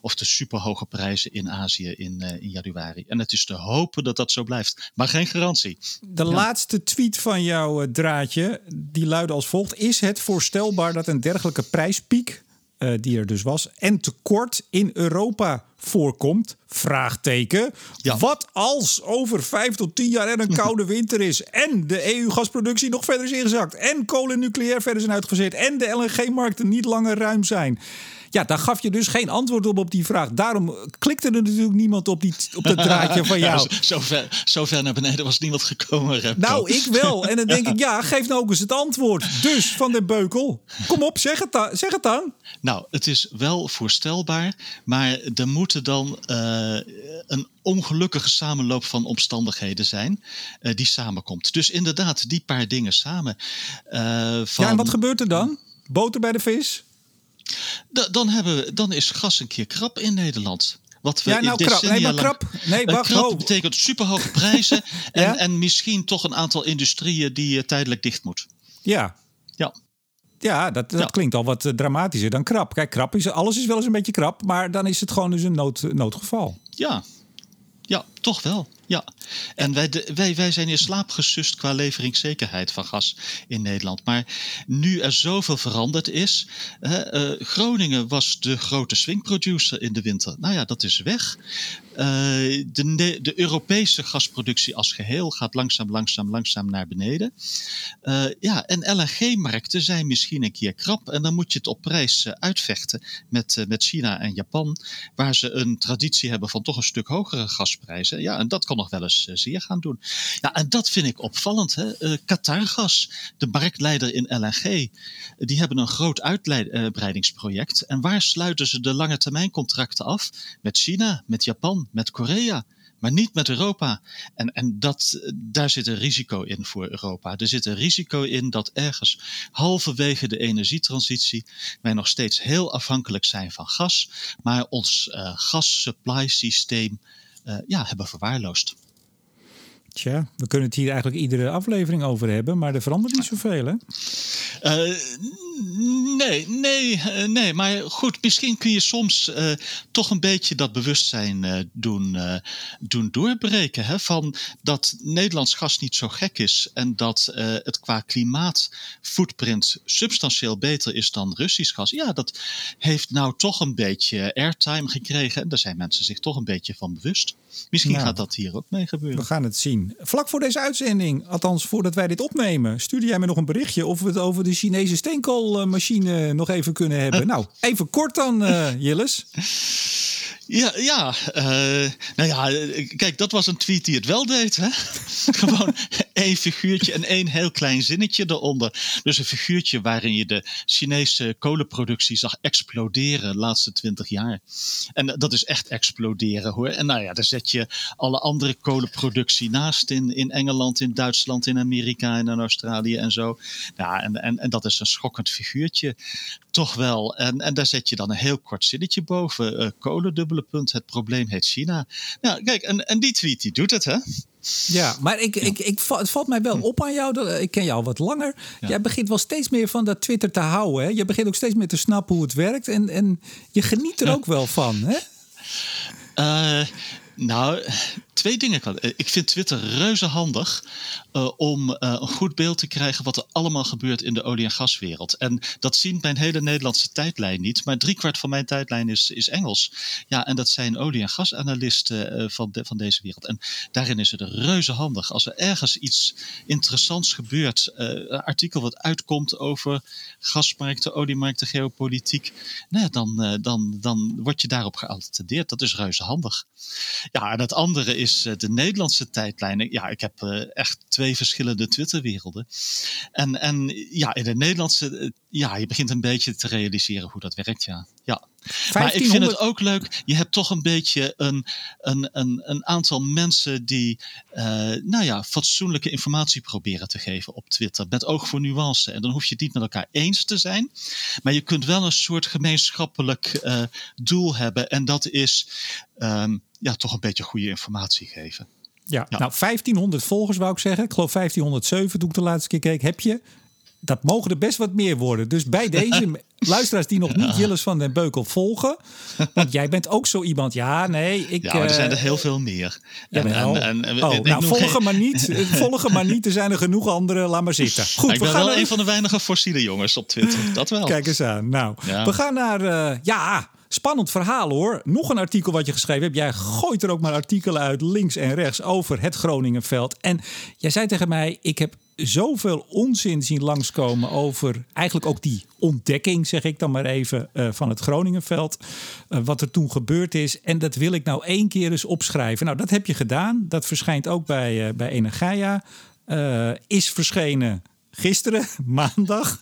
of de superhoge prijzen in Azië in, in januari. En het is te hopen dat dat zo blijft, maar geen garantie. De laatste laatste tweet van jouw eh, draadje, die luidde als volgt. Is het voorstelbaar dat een dergelijke prijspiek, uh, die er dus was, en tekort in Europa voorkomt? Vraagteken. Ja. Wat als over vijf tot tien jaar er een koude winter is en de EU-gasproductie nog verder is ingezakt en kolen en nucleair verder zijn uitgezet en de LNG-markten niet langer ruim zijn? Ja, daar gaf je dus geen antwoord op op die vraag. Daarom klikte er natuurlijk niemand op, die, op dat draadje van jou. Ja, zo, ver, zo ver naar beneden was niemand gekomen. Remco. Nou, ik wel. En dan denk ik, ja, geef nou ook eens het antwoord. Dus, Van de Beukel, kom op, zeg het, dan, zeg het dan. Nou, het is wel voorstelbaar, maar er moeten dan uh, een ongelukkige samenloop van omstandigheden zijn uh, die samenkomt. Dus inderdaad, die paar dingen samen. Uh, van... Ja, en wat gebeurt er dan? Boter bij de vis? Dan, hebben we, dan is gas een keer krap in Nederland. Wat we ja, nou krap. Nee, maar krap. Nee, wacht. Krap betekent superhoge prijzen en, ja? en misschien toch een aantal industrieën die uh, tijdelijk dicht moet. Ja. Ja. Ja, dat, dat ja. klinkt al wat uh, dramatischer dan krap. Kijk, krap is alles is wel eens een beetje krap, maar dan is het gewoon dus een nood, noodgeval. Ja, ja, Toch wel, ja. En wij, wij, wij zijn in slaap gesust qua leveringszekerheid van gas in Nederland. Maar nu er zoveel veranderd is. Uh, Groningen was de grote swingproducer in de winter. Nou ja, dat is weg. Uh, de, de, Europese gasproductie als geheel gaat langzaam, langzaam, langzaam naar beneden. Uh, ja, en LNG-markten zijn misschien een keer krap. En dan moet je het op prijs uitvechten met, met China en Japan. Waar ze een traditie hebben van toch een stuk hogere gasprijzen. Ja, en dat kan nog wel eens uh, zeer gaan doen. Ja, en dat vind ik opvallend. Hè? Qatargas, de marktleider in LNG, die hebben een groot uitbreidingsproject. En waar sluiten ze de lange termijn contracten af? Met China, met Japan, met Korea maar niet met Europa. En, en dat, daar zit een risico in voor Europa. Er zit een risico in dat ergens halverwege de energietransitie wij nog steeds heel afhankelijk zijn van gas, maar ons uh, gas-supply systeem ja, hebben verwaarloosd. Tja, we kunnen het hier eigenlijk iedere aflevering over hebben, maar er verandert niet zoveel, hè? Uh, nee, nee, uh, nee. Maar goed, misschien kun je soms uh, toch een beetje dat bewustzijn doen, doen doorbreken. Hè? Van dat Nederlands gas niet zo gek is en dat het qua klimaatfootprint substantieel beter is dan Russisch gas. Ja, dat heeft nou toch een beetje airtime gekregen en daar zijn mensen zich toch een beetje van bewust. Misschien nou, gaat dat hier ook mee gebeuren. We gaan het zien. Vlak voor deze uitzending, althans voordat wij dit opnemen, stuurde jij me nog een berichtje of we het over de Chinese steenkoolmachine nog even kunnen hebben. nou, even kort dan, uh, Jilles. Ja, ja uh, nou ja, kijk, dat was een tweet die het wel deed. Hè? Gewoon één figuurtje en één heel klein zinnetje eronder. Dus een figuurtje waarin je de Chinese kolenproductie zag exploderen de laatste twintig jaar. En dat is echt exploderen hoor. En nou ja, daar zet je alle andere kolenproductie naast in, in Engeland, in Duitsland, in Amerika en in Australië en zo. Ja, en, en, en dat is een schokkend figuurtje. Toch wel. En, en daar zet je dan een heel kort zinnetje boven. Uh, kolen dubbele punt. Het probleem heet China. Nou, kijk, en, en die tweet die doet het, hè? Ja, maar ik, ik, ik, het valt mij wel hm. op aan jou. Dat, ik ken jou al wat langer. Jij begint wel steeds meer van dat Twitter te houden. Hè? Je begint ook steeds meer te snappen hoe het werkt. En, en je geniet er ook wel van. Hè? Uh, nou, twee dingen. Eh, ik vind Twitter reuze handig uh, om uh, een goed beeld te krijgen wat er allemaal gebeurt in de olie- en gaswereld. En dat zien mijn hele Nederlandse tijdlijn niet. Maar driekwart van mijn tijdlijn is, is Engels. Ja, en dat zijn olie- en gasanalisten van, van deze wereld. En daarin is het reuze handig. Als er ergens iets interessants gebeurt, een artikel wat uitkomt over gasmarkten, oliemarkten, geopolitiek, nou, dan, dan, dan word je daarop geattendeerd. Dat is reuze handig. Ja, en het andere is de Nederlandse tijdlijn. Ja, ik heb echt twee verschillende Twitterwerelden. En, en ja, in de Nederlandse, eh, ja, je begint een beetje te realiseren hoe dat werkt, ja. ja. Maar ik vind het ook leuk, je hebt toch een beetje een, een, een, een aantal mensen die, uh, nou ja, fatsoenlijke informatie proberen te geven op Twitter. Met oog voor nuance. En dan hoef je het niet met elkaar eens te zijn. Maar je kunt wel een soort gemeenschappelijk uh, doel hebben. En dat is, um, ja, toch een beetje goede informatie geven. Ja, nou 1500 volgers wou ik zeggen. Ik geloof 1507 toen ik de laatste keer keek. Heb je? Dat mogen er best wat meer worden. Dus bij deze luisteraars die nog niet Jilles van den Beukel volgen. Want jij bent ook zo iemand. Ja, nee. Ik, ja, er zijn er heel veel meer. En, en, en, oh, nou, volgen maar niet. volgen maar niet. Er zijn er genoeg anderen. Laat maar zitten. Goed, ik ben we gaan wel een van de weinige fossiele jongens op Twitter. Dat wel. Kijk eens aan. Nou, we gaan naar... Uh, ja... Spannend verhaal hoor. Nog een artikel wat je geschreven hebt. Jij gooit er ook maar artikelen uit links en rechts over het Groningenveld. En jij zei tegen mij: Ik heb zoveel onzin zien langskomen over eigenlijk ook die ontdekking, zeg ik dan maar even, uh, van het Groningenveld. Uh, wat er toen gebeurd is. En dat wil ik nou één keer eens opschrijven. Nou, dat heb je gedaan. Dat verschijnt ook bij, uh, bij Energia. is verschenen gisteren, maandag.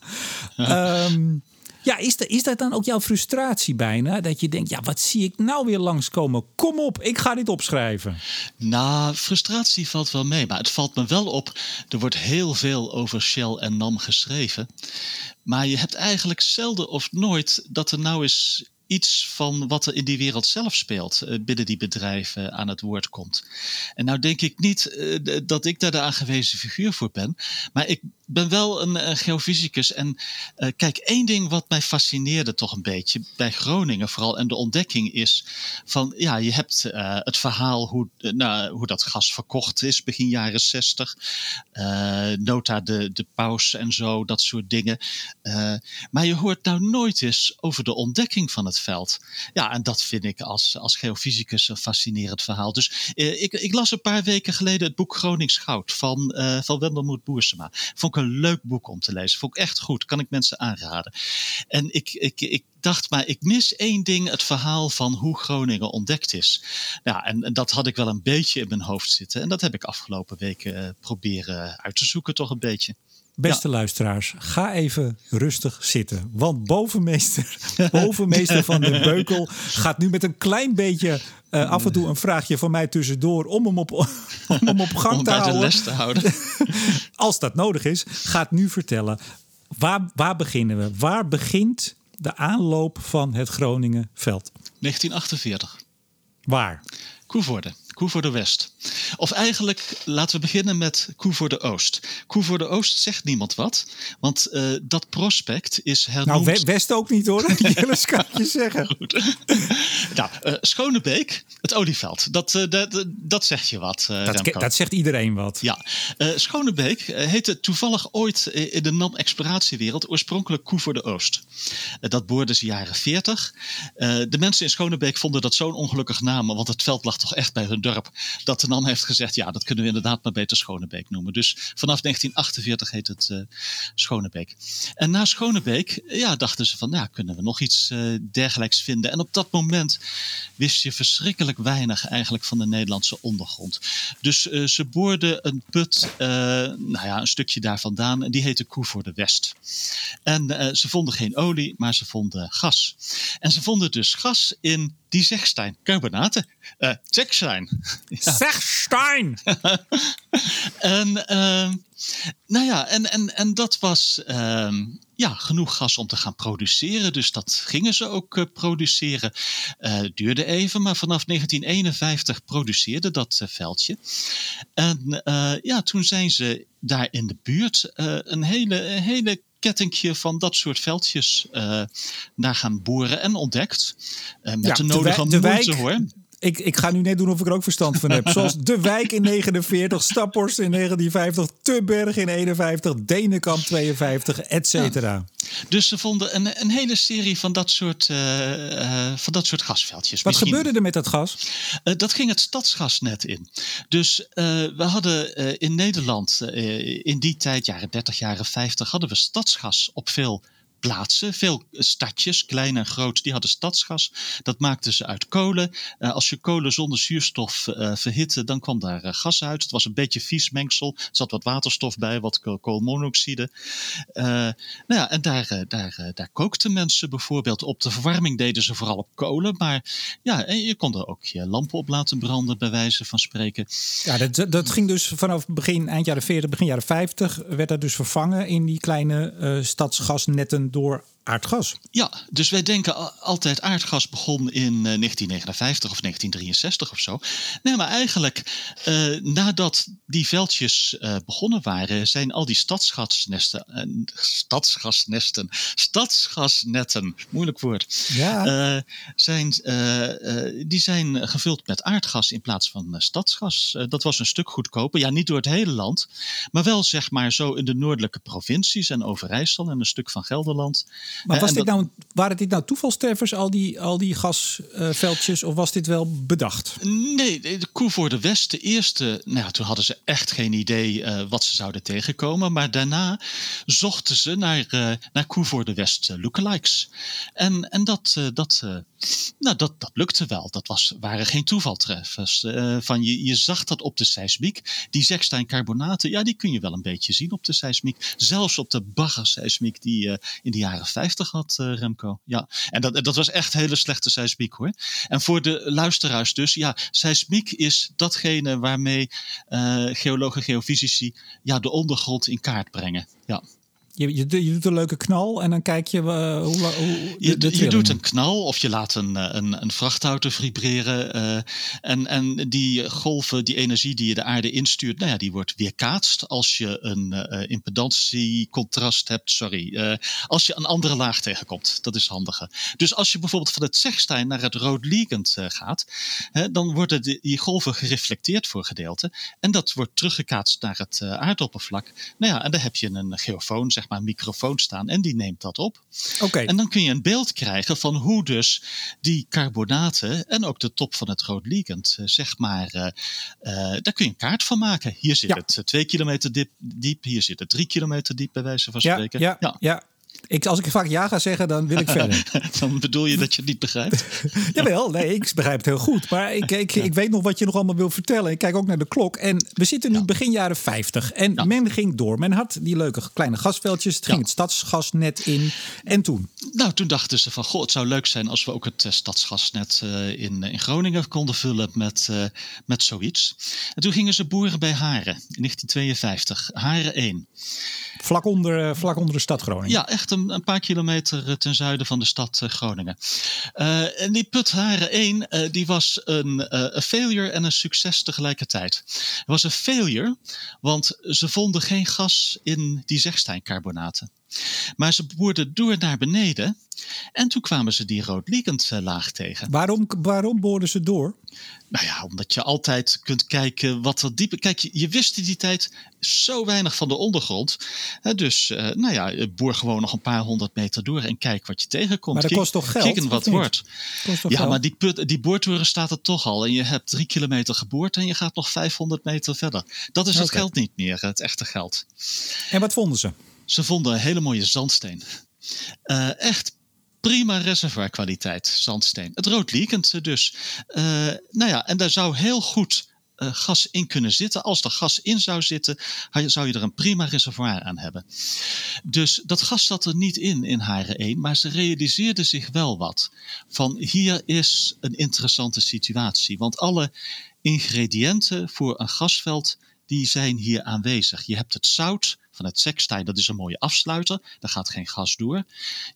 Um, Ja, is, is dat dan ook jouw frustratie bijna? Dat je denkt, ja, wat zie ik nou weer langskomen? Kom op, ik ga dit opschrijven. Nou, frustratie valt wel mee. Maar het valt me wel op, er wordt heel veel over Shell en NAM geschreven. Maar je hebt eigenlijk zelden of nooit dat er nou eens iets van wat er in die wereld zelf speelt, uh, binnen die bedrijven aan het woord komt. En nou denk ik niet uh, dat ik daar de aangewezen figuur voor ben, maar ik ben wel een, een geofysicus. En uh, kijk, één ding wat mij fascineerde toch een beetje bij Groningen vooral en de ontdekking is van ja, je hebt het verhaal hoe, nou, hoe dat gas verkocht is begin jaren zestig, nota de, de paus en zo, dat soort dingen. maar je hoort nou nooit eens over de ontdekking van het veld. Ja, en dat vind ik als, als geofysicus een fascinerend verhaal. Dus eh, ik, ik, las een paar weken geleden het boek Gronings Goud van, van Wendelmoed Boersema. Vond ik een leuk boek om te lezen. Vond ik echt goed. Kan ik mensen aanraden. En ik, ik, ik dacht, maar ik mis één ding: het verhaal van hoe Groningen ontdekt is. Ja, en, dat had ik wel een beetje in mijn hoofd zitten. En dat heb ik afgelopen weken uh, proberen uit te zoeken, toch een beetje. Beste luisteraars, ga even rustig zitten. Want bovenmeester, bovenmeester van de Beukel gaat nu met een klein beetje uh, af en toe een vraagje van mij tussendoor om hem op, om hem op gang om te, houden. De les te houden. Als dat nodig is, gaat nu vertellen. Waar, waar beginnen we? Waar begint de aanloop van het Groningen veld? 1948. Waar? Koevoorde. Koevoorde West. Of eigenlijk, laten we beginnen met Koevoorde Oost. Koevoorde Oost zegt niemand wat, want uh, dat prospect is hernoemd... Nou, West ook niet hoor, Jelles kan je zeggen. Goed. nou, uh, Schonebeek, het olieveld, dat, uh, dat, dat zegt je wat, dat, dat, zegt iedereen wat. Ja, Schonebeek heette toevallig ooit in de NAM-exploratiewereld oorspronkelijk Koevoorde Oost. dat boorden ze jaren 40. de mensen in Schonebeek vonden dat zo'n ongelukkig naam, want het veld lag toch echt bij hun dat de NAM heeft gezegd, ja, dat kunnen we inderdaad maar beter Schonebeek noemen. Dus vanaf 1948 heet het uh, Schonebeek. En na Schonebeek, ja, dachten ze van, ja, kunnen we nog iets uh, dergelijks vinden. En op dat moment wist je verschrikkelijk weinig eigenlijk van de Nederlandse ondergrond. Dus uh, ze boorden een put, nou ja, een stukje daar vandaan, en die heette Koevoorde West. En ze vonden geen olie, maar ze vonden gas. En ze vonden dus gas in die Zegstein, carbonaten. Uh, Zegstein. Ja. Zegstein! en, uh, nou ja, en, en, en dat was uh, ja, genoeg gas om te gaan produceren. Dus dat gingen ze ook uh, produceren. Uh, duurde even, maar vanaf 1951 produceerde dat veldje. En ja, toen zijn ze daar in de buurt een hele, een hele kettingje van dat soort veldjes uh, daar gaan boren en ontdekt. Uh, met ja, de nodige de moeite hoor. Ik, ik ga nu net doen of ik er ook verstand van heb. Zoals De Wijk in 49, Staphorst in 1950, Tubberg in 51, Denenkamp 52, et cetera. Ja. Dus ze vonden een, een hele serie van dat soort, uh, uh, van dat soort gasveldjes. Wat Misschien, gebeurde er met dat gas? Uh, dat ging het stadsgasnet in. Dus we hadden in Nederland in die tijd, jaren 30, jaren 50, hadden we stadsgas op veel plaatsen. Veel stadjes, klein en groot, die hadden stadsgas. Dat maakten ze uit kolen. Uh, als je kolen zonder zuurstof uh, verhitte, dan kwam daar uh, gas uit. Het was een beetje vies mengsel. Er zat wat waterstof bij, wat koolmonoxide. nou ja, en daar, daar, daar kookten mensen bijvoorbeeld op. De verwarming deden ze vooral op kolen. Maar ja, en je kon er ook je lampen op laten branden, bij wijze van spreken. Ja, dat, dat ging dus vanaf begin, eind jaren 40, begin jaren 50, werd dat dus vervangen in die kleine stadsgasnetten door aardgas. Ja, dus wij denken altijd aardgas begon in 1959 of 1963 of zo. Nee, maar eigenlijk uh, nadat die veldjes uh, begonnen waren, zijn al die stadsgasnesten, uh, stadsgasnesten, stadsgasnetten, moeilijk woord, ja. zijn, die zijn gevuld met aardgas in plaats van stadsgas. dat was een stuk goedkoper. Ja, niet door het hele land, maar wel zeg maar zo in de noordelijke provincies en Overijssel en een stuk van Gelderland. Maar was dit nou, waren dit nou toevalstreffers, al die, al die gasveldjes, of was dit wel bedacht? Nee, de Koe voor de West, de eerste, nou toen hadden ze echt geen idee uh, wat ze zouden tegenkomen. Maar daarna zochten ze naar, uh, naar Koe voor de West uh, lookalikes. En, en dat, dat, nou, dat, dat lukte wel. Dat was, waren geen toevaltreffers. van je, je zag dat op de seismiek. Die Zekstijn-carbonaten, ja, die kun je wel een beetje zien op de seismiek. Zelfs op de baggerseismiek die in de jaren 50 had, uh, Remco. Ja, en dat, dat was echt hele slechte seismiek hoor. En voor de luisteraars dus, ja, seismiek is datgene waarmee uh, geologen, geofysici ja, de ondergrond in kaart brengen. Ja. Je, je, je, doet een leuke knal en dan kijk je uh, hoe, hoe je, je, doet een knal of je laat een, eh, een, een vrachtauto vibreren. Uh, en, en die golven, die energie die je de aarde instuurt, nou ja, die wordt weerkaatst als je een uh, impedantiecontrast hebt. Sorry, als je een andere laag tegenkomt. Dat is handiger. Dus als je bijvoorbeeld van het Zegstein naar het Rood Liegend gaat, hè, dan worden die golven gereflecteerd voor gedeelte. En dat wordt teruggekaatst naar het aardoppervlak. Nou ja, en dan heb je een geofoon, zeg maar, microfoon staan en die neemt dat op. Oké. En dan kun je een beeld krijgen van hoe dus die carbonaten en ook de top van het rood liegend, eh, zeg maar, uh, daar kun je een kaart van maken. Hier zit het twee kilometer diep, diep, hier zit het drie kilometer diep, bij wijze van spreken. ja, ja. ja. Ik, als ik vaak ja ga zeggen, dan wil ik verder. dan bedoel je dat je het niet begrijpt? Jawel, nee, ik begrijp het heel goed. Maar ik, ik, ik weet nog wat je nog allemaal wil vertellen. Ik kijk ook naar de klok. En we zitten nu begin jaren 50. En men ging door. Men had die leuke kleine gasveldjes. Het ging het stadsgasnet in. En toen? Nou, toen dachten ze van... Goh, het zou leuk zijn als we ook het uh, stadsgasnet uh, in, in Groningen konden vullen met, uh, met zoiets. En toen gingen ze boeren bij Haren in 1952. Haren 1. Vlak onder, vlak onder de stad Groningen? Ja, echt een, paar kilometer ten zuiden van de stad Groningen. Uh, en die put Haren 1, uh, die was een, failure en een succes tegelijkertijd. Het was een failure, want ze vonden geen gas in die zegsteincarbonaten. Maar ze boerden door naar beneden en toen kwamen ze die rood laag tegen. Waarom, waarom boorden ze door? Nou ja, omdat je altijd kunt kijken wat er dieper... Kijk, je, je wist in die tijd zo weinig van de ondergrond. Dus, uh, nou ja, boor gewoon nog een paar honderd meter door en kijk wat je tegenkomt. Maar dat kost toch geld? Kijk wat wordt. Ja, maar die, put, die boortoren staat er toch al. En je hebt drie kilometer geboord en je gaat nog 500 meter verder. Dat is het geld niet meer, het echte geld. En wat vonden ze? Ze vonden hele mooie zandsteen. Uh, echt prima reservoirkwaliteit zandsteen. Het rood liekend dus. Uh, nou ja, en daar zou heel goed uh, gas in kunnen zitten. Als er gas in zou zitten, zou je er een prima reservoir aan hebben. Dus dat gas zat er niet in in Haren 1, maar ze realiseerden zich wel wat. Van hier is een interessante situatie, want alle ingrediënten voor een gasveld die zijn hier aanwezig. Je hebt het zout het Sekstein, dat is een mooie afsluiter, daar gaat geen gas door.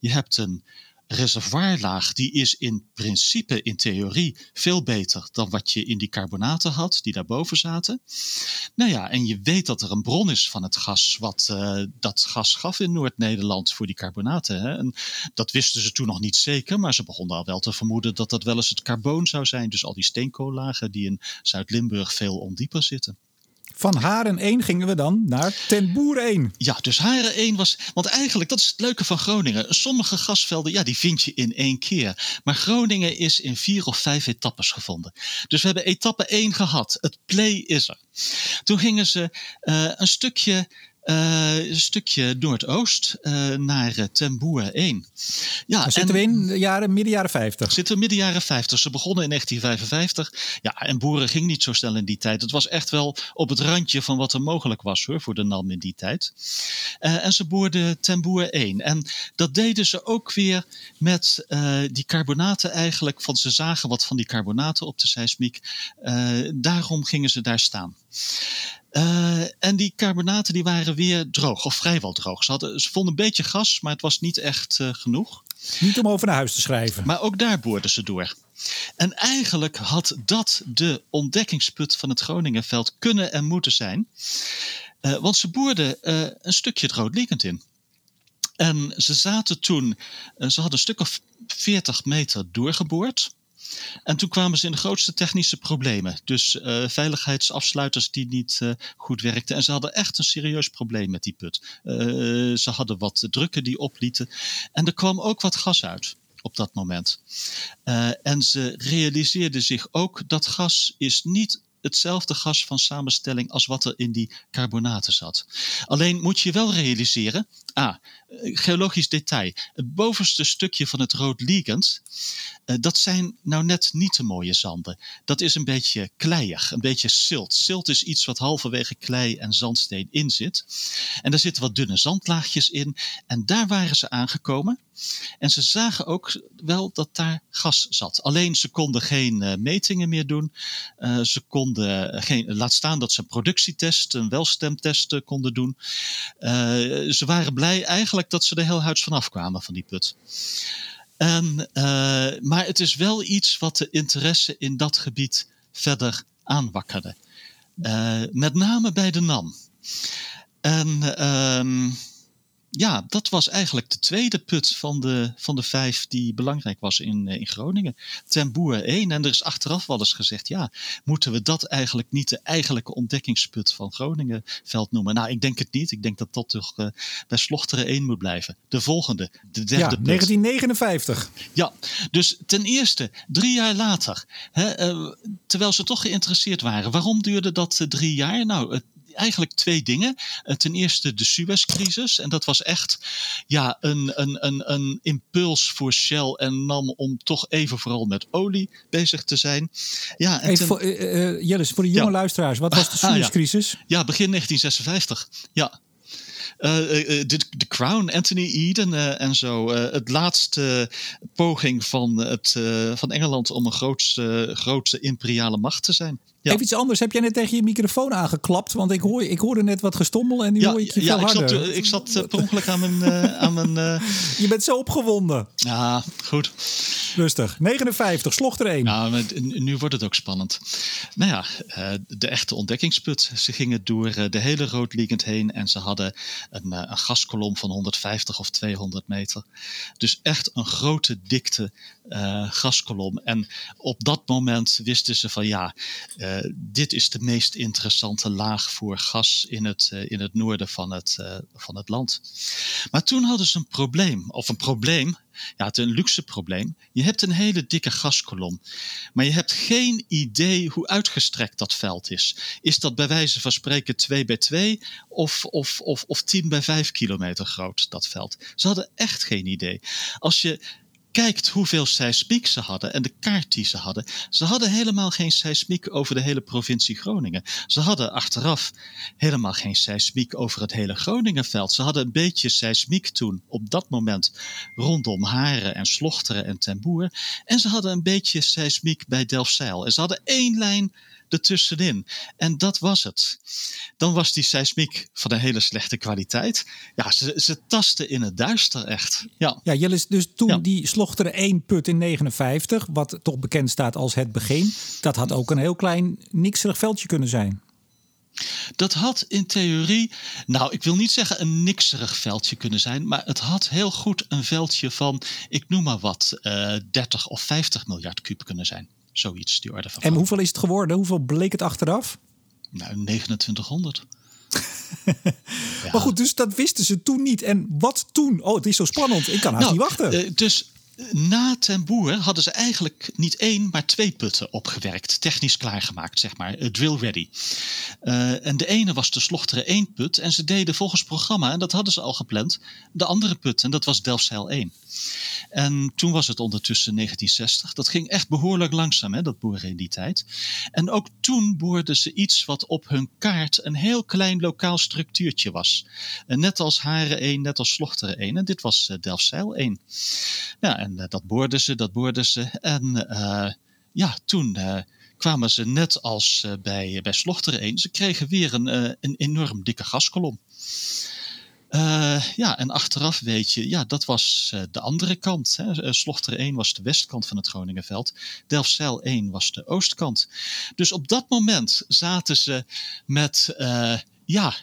Je hebt een reservoirlaag, die is in principe, in theorie, veel beter dan wat je in die carbonaten had, die daarboven zaten. Nou ja, en je weet dat er een bron is van het gas, wat uh, dat gas gaf in Noord-Nederland voor die carbonaten. Hè? En dat wisten ze toen nog niet zeker, maar ze begonnen al wel te vermoeden dat dat wel eens het carboon zou zijn. Dus al die steenkoollagen die in Zuid-Limburg veel ondieper zitten. Van Haren 1 gingen we dan naar Ten Boer 1. Ja, dus Haren 1 was. Want eigenlijk, dat is het leuke van Groningen. Sommige gasvelden, ja, die vind je in één keer. Maar Groningen is in vier of vijf etappes gevonden. Dus we hebben etappe 1 gehad. Het play is er. Toen gingen ze uh, een stukje uh, een stukje noordoost uh, naar uh, Ten Boer 1. Ja, Daar zitten we in de jaren, midden jaren 50. Zitten we midden jaren 50. Ze begonnen in 1955. Ja, en boeren ging niet zo snel in die tijd. Het was echt wel op het randje van wat er mogelijk was hoor, voor de NAM in die tijd. en ze boerden Ten Boer 1. En dat deden ze ook weer met die carbonaten eigenlijk. Van ze zagen wat van die carbonaten op de seismiek. daarom gingen ze daar staan. Uh, en die carbonaten die waren weer droog, of vrijwel droog. Ze, hadden, ze vonden een beetje gas, maar het was niet echt uh, genoeg. Niet om over naar huis te schrijven. Maar ook daar boorden ze door. En eigenlijk had dat de ontdekkingsput van het Groningenveld kunnen en moeten zijn. Uh, want ze boorden een stukje het roodliekend in. En ze zaten toen, ze hadden een stuk of 40 meter doorgeboord. En toen kwamen ze in de grootste technische problemen. Dus uh, veiligheidsafsluiters die niet uh, goed werkten. En ze hadden echt een serieus probleem met die put. Uh, ze hadden wat drukken die oplieten. En er kwam ook wat gas uit op dat moment. en ze realiseerden zich ook dat gas is niet hetzelfde gas van samenstelling als wat er in die carbonaten zat. Alleen moet je wel realiseren, ah, geologisch detail, het bovenste stukje van het rood liegend, uh, dat zijn nou net niet de mooie zanden. Dat is een beetje kleiig, een beetje silt. Silt is iets wat halverwege klei en zandsteen in zit. En daar zitten wat dunne zandlaagjes in. En daar waren ze aangekomen. En ze zagen ook wel dat daar gas zat. Alleen ze konden geen metingen meer doen. ze konden geen, laat staan dat ze een productietest, een welstemtest konden doen. ze waren blij eigenlijk dat ze er heel huids vanaf kwamen van die put. En, maar het is wel iets wat de interesse in dat gebied verder aanwakkerde. met name bij de NAM. En ehm, ja, dat was eigenlijk de tweede put van de, van de vijf die belangrijk was in, eh, in Groningen. Ten Boer 1. En er is achteraf wel eens gezegd, ja, moeten we dat eigenlijk niet de eigenlijke ontdekkingsput van Groningenveld noemen? Nou, ik denk het niet. Ik denk dat dat toch uh, bij Slochteren 1 moet blijven. De volgende, de derde ja, put. 1959. Ja, dus ten eerste, drie jaar later, hè, uh, terwijl ze toch geïnteresseerd waren. Waarom duurde dat drie jaar? Nou, het eigenlijk twee dingen. Eh, ten eerste de Suez-crisis. En dat was echt ja, een, een, een, een impuls voor Shell en NAM om toch even vooral met olie bezig te zijn. Ja, en ten... voor, uh, voor de jonge luisteraars, wat was de Suez-crisis? ja. ja, begin 1956. Ja. Uh, de, de, Crown, Anthony Eden uh, en zo. het laatste poging van, het, van Engeland om een grootste, grootste imperiale macht te zijn. Ja. Even iets anders. Heb jij net tegen je microfoon aangeklapt? Want ik, hoor, ik hoorde net wat gestommel en nu hoor ik je ja, veel ik harder. Zat, ik zat uh, per ongeluk aan mijn... Uh, aan mijn uh... Je bent zo opgewonden. Ja, goed. Rustig. 59, slocht er één. Nou, nu wordt het ook spannend. Nou ja, de echte ontdekkingsput. Ze gingen door de hele Roodliegend heen en ze hadden een, een gaskolom van 150 of 200 meter. Dus echt een grote dikte gaskolom. En op dat moment wisten ze van ja eh, dit is de meest interessante laag voor gas in het, uh, in het noorden van het, van het land. Maar toen hadden ze een probleem, of een probleem, ja, het een luxe probleem. Je hebt een hele dikke gaskolom, maar je hebt geen idee hoe uitgestrekt dat veld is. Is dat bij wijze van spreken 2 bij 2 of, of, of, of 10 bij 5 kilometer groot, dat veld? Ze hadden echt geen idee. Als je kijkt hoeveel seismiek ze hadden en de kaart die ze hadden. Ze hadden helemaal geen seismiek over de hele provincie Groningen. Ze hadden achteraf helemaal geen seismiek over het hele Groningenveld. Ze hadden een beetje seismiek toen, op dat moment, rondom Haren en Slochteren en Ten Boer. En ze hadden een beetje seismiek bij Delfzijl. En ze hadden één lijn ertussenin. En dat was het. Dan was die seismiek van een hele slechte kwaliteit. Ja, ze, ze tasten in het duister echt. Ja, ja Jellis, dus toen die slochteren één put in 59, wat toch bekend staat als het begin, dat had ook een heel klein nikserig veldje kunnen zijn. Dat had in theorie, nou ik wil niet zeggen een nikserig veldje kunnen zijn, maar het had heel goed een veldje van, ik noem maar wat, uh, eh, 30 of 50 miljard kuub kunnen zijn. Zoiets, die orde van. En hoeveel is het geworden? Hoeveel bleek het achteraf? Nou, 2900. Maar goed, dus dat wisten ze toen niet. En wat toen? Oh, het is zo spannend. Ik kan haast nou, niet wachten. Uh, dus na ten Boer hadden ze eigenlijk niet één, maar twee putten opgewerkt. Technisch klaargemaakt, zeg maar. Uh, drill ready. Uh, en de ene was de Slochteren 1 put. En ze deden volgens programma, en dat hadden ze al gepland, de andere put. En dat was Delfzijl 1. En toen was het ondertussen 1960. Dat ging echt behoorlijk langzaam, hè, dat boeren in die tijd. En ook toen boorden ze iets wat op hun kaart een heel klein lokaal structuurtje was. En net als Haren 1, net als Slochteren 1. En dit was uh, Delfzijl 1. Ja, en uh, dat boorden ze, dat boorden ze. En uh, ja, toen kwamen ze net als bij, bij Slochteren 1. Ze kregen weer een, een enorm dikke gaskolom. Ja, en achteraf weet je, ja, dat was de andere kant. Hè. Slochter 1 was de westkant van het Groningenveld. Delfzijl 1 was de oostkant. Dus op dat moment zaten ze met, ja,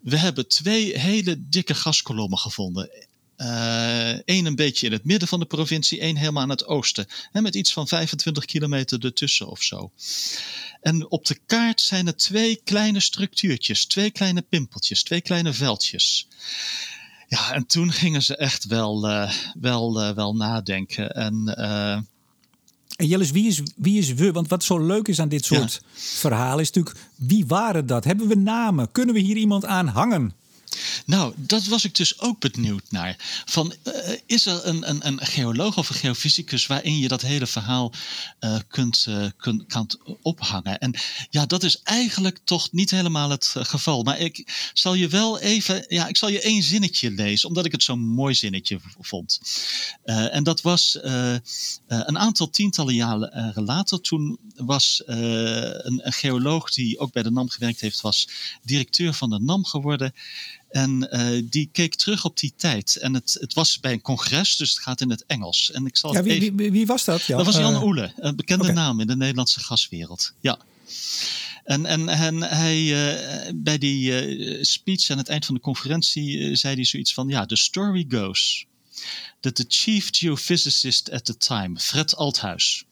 we hebben twee hele dikke gaskolommen gevonden. Eén een beetje in het midden van de provincie, één helemaal aan het oosten. Hè, met iets van 25 kilometer ertussen of zo. En op de kaart zijn er twee kleine structuurtjes, twee kleine pimpeltjes, twee kleine veldjes. Ja, en toen gingen ze echt wel, uh, wel, uh, wel nadenken. En, en Jellis, wie is, wie is we? Want wat zo leuk is aan dit soort ja. verhalen is natuurlijk, wie waren dat? Hebben we namen? Kunnen we hier iemand aan hangen? Nou, dat was ik dus ook benieuwd naar. Van, uh, is er een, een, een, geoloog of een geofysicus waarin je dat hele verhaal uh, kunt, kan ophangen? En ja, dat is eigenlijk toch niet helemaal het geval. Maar ik zal je wel even, ja, ik zal je één zinnetje lezen, omdat ik het zo'n mooi zinnetje vond. en dat was een aantal tientallen jaren later. Toen was een, een geoloog die ook bij de NAM gewerkt heeft, was directeur van de NAM geworden. En uh, die keek terug op die tijd. En het, het was bij een congres, dus het gaat in het Engels. En ik zal ja, wie, wie, wie, was dat? Dat was Jan uh, Oele, een bekende okay. naam in de Nederlandse gaswereld. Ja. En, en, en hij, uh, bij die speech aan het eind van de conferentie zei hij zoiets van: Ja, the story goes that the chief geophysicist at the time, Fred Althuis,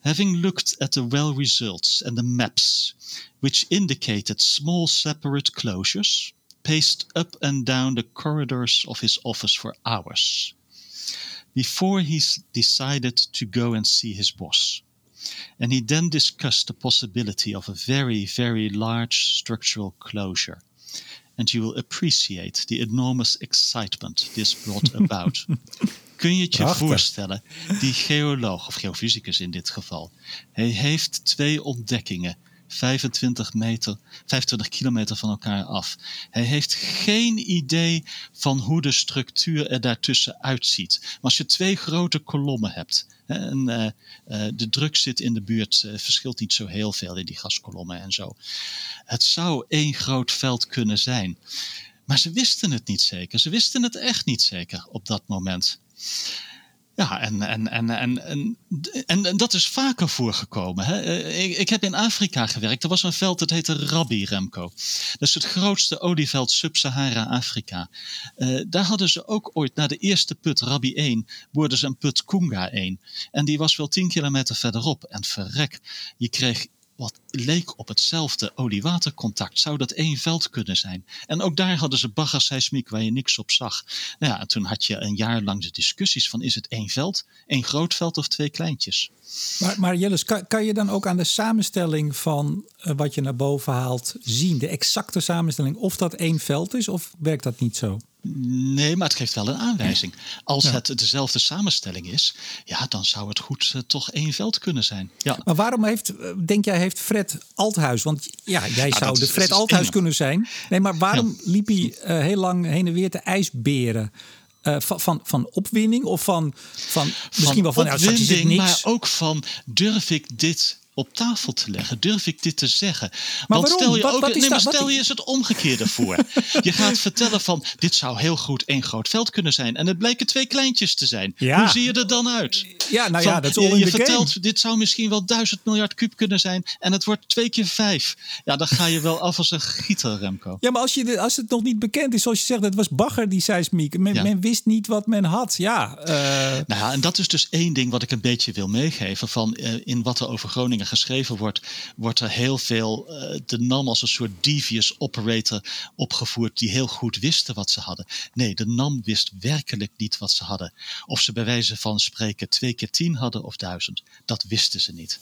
having looked at the well results and the maps, which indicated small separate closures paced up and down the corridors of his office for hours before he decided to go and see his boss. And he then discussed the possibility of a very, very large structural closure. And you will appreciate the enormous excitement this brought about. Kun je het je voorstellen? Die geoloog, of geofysicus in dit geval, hij heeft twee ontdekkingen 25 meter, 25 kilometer van elkaar af. Hij heeft geen idee van hoe de structuur er daartussen uitziet. Maar als je twee grote kolommen hebt, en uh, uh, de druk zit in de buurt, uh, verschilt niet zo heel veel in die gaskolommen en zo. Het zou één groot veld kunnen zijn. Maar ze wisten het niet zeker. Ze wisten het echt niet zeker op dat moment. Ja, en, en, en, en, en, en, dat is vaker voorgekomen. Hè? Eh, ik, ik, heb in Afrika gewerkt. Er was een veld dat heette Rabbi Remco. Dat is het grootste olieveld Sub-Sahara-Afrika. Uh, daar hadden ze ook ooit, na de eerste put, Rabbi 1, boorden ze een put Kunga 1. En die was wel 10 kilometer verderop. En verrek, je kreeg wat leek op hetzelfde olie-watercontact. Zou dat één veld kunnen zijn? En ook daar hadden ze baggerseismiek waar je niks op zag. Nou ja, en toen had je een jaar lang de discussies van is het één veld, één groot veld of twee kleintjes? Maar, maar Jelles, kan, kan je dan ook aan de samenstelling van uh, wat je naar boven haalt zien, de exacte samenstelling, of dat één veld is of werkt dat niet zo? Nee, maar het geeft wel een aanwijzing. Als ja. het dezelfde samenstelling is, ja, dan zou het goed uh, toch één veld kunnen zijn. Ja. Maar waarom heeft, denk jij, heeft Fred Althuis? Want ja, jij ja, zou de Fred Althuis kunnen zijn. Nee, maar waarom ja. liep hij uh, heel lang heen en weer te ijsberen? Uh, van, van, van opwinning of van, van misschien van wel van opwinding, ja, niks. maar ook van durf ik dit op tafel te leggen? Durf ik dit te zeggen? Maar Want waarom? stel je Wat- ook, wat nee, maar stel je eens het omgekeerde voor. je gaat vertellen van dit zou heel goed één groot veld kunnen zijn. En het blijken twee kleintjes te zijn. Ja. Hoe zie je er dan uit? Ja, nou Van, ja, dat is je, je vertelt, game. dit zou misschien wel duizend miljard kuub kunnen zijn. En het wordt twee keer vijf. Ja, dan ga je wel af als een gieter, Remco. Ja, maar als, je, als het nog niet bekend is, zoals je zegt, het was bagger die seismiek. Men, Ja. men wist niet wat men had. Ja, eh, Nou ja, en dat is dus één ding wat ik een beetje wil meegeven. Van eh, in wat er over Groningen geschreven wordt, wordt er heel veel eh, de NAM als een soort devious operator opgevoerd die heel goed wisten wat ze hadden. Nee, de NAM wist werkelijk niet wat ze hadden. Of ze bij wijze van spreken twee keer tien hadden of duizend, dat wisten ze niet.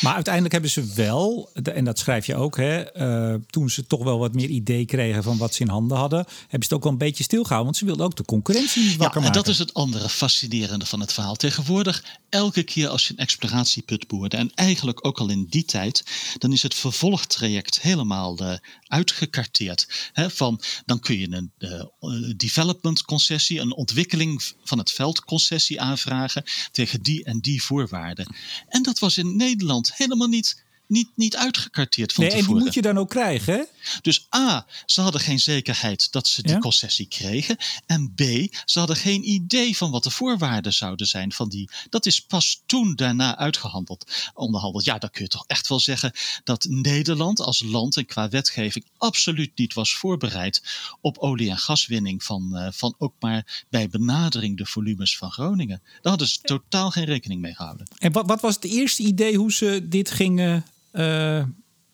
Maar uiteindelijk hebben ze wel, en dat schrijf je ook, hè, eh, toen ze toch wel wat meer idee kregen van wat ze in handen hadden, hebben ze het ook wel een beetje stilgehouden. Want ze wilden ook de concurrentie Ja, wakker en maken. dat is het andere fascinerende van het verhaal. Tegenwoordig, elke keer als je een exploratieput boorde, en eigenlijk ook al in die tijd, dan is het vervolgtraject helemaal eh, uitgekarteerd. Van, dan kun je een eh, eh, development concessie, een ontwikkeling van het veld concessie aanvragen tegen die en die voorwaarden. En dat was in Nederland helemaal niet, niet, niet uitgekarteerd van nee, en die tevoren. moet je dan ook krijgen, hè? Dus A, ze hadden geen zekerheid dat ze die Ja. concessie kregen. En B, ze hadden geen idee van wat de voorwaarden zouden zijn van die. Dat is pas toen daarna uitgehandeld, onderhandeld. Ja, dan kun je toch echt wel zeggen dat Nederland als land en qua wetgeving absoluut niet was voorbereid op olie- en gaswinning van, eh, van ook maar bij benadering de volumes van Groningen. Daar hadden ze totaal geen rekening mee gehouden. En wat, wat was het eerste idee hoe ze dit gingen. Eh,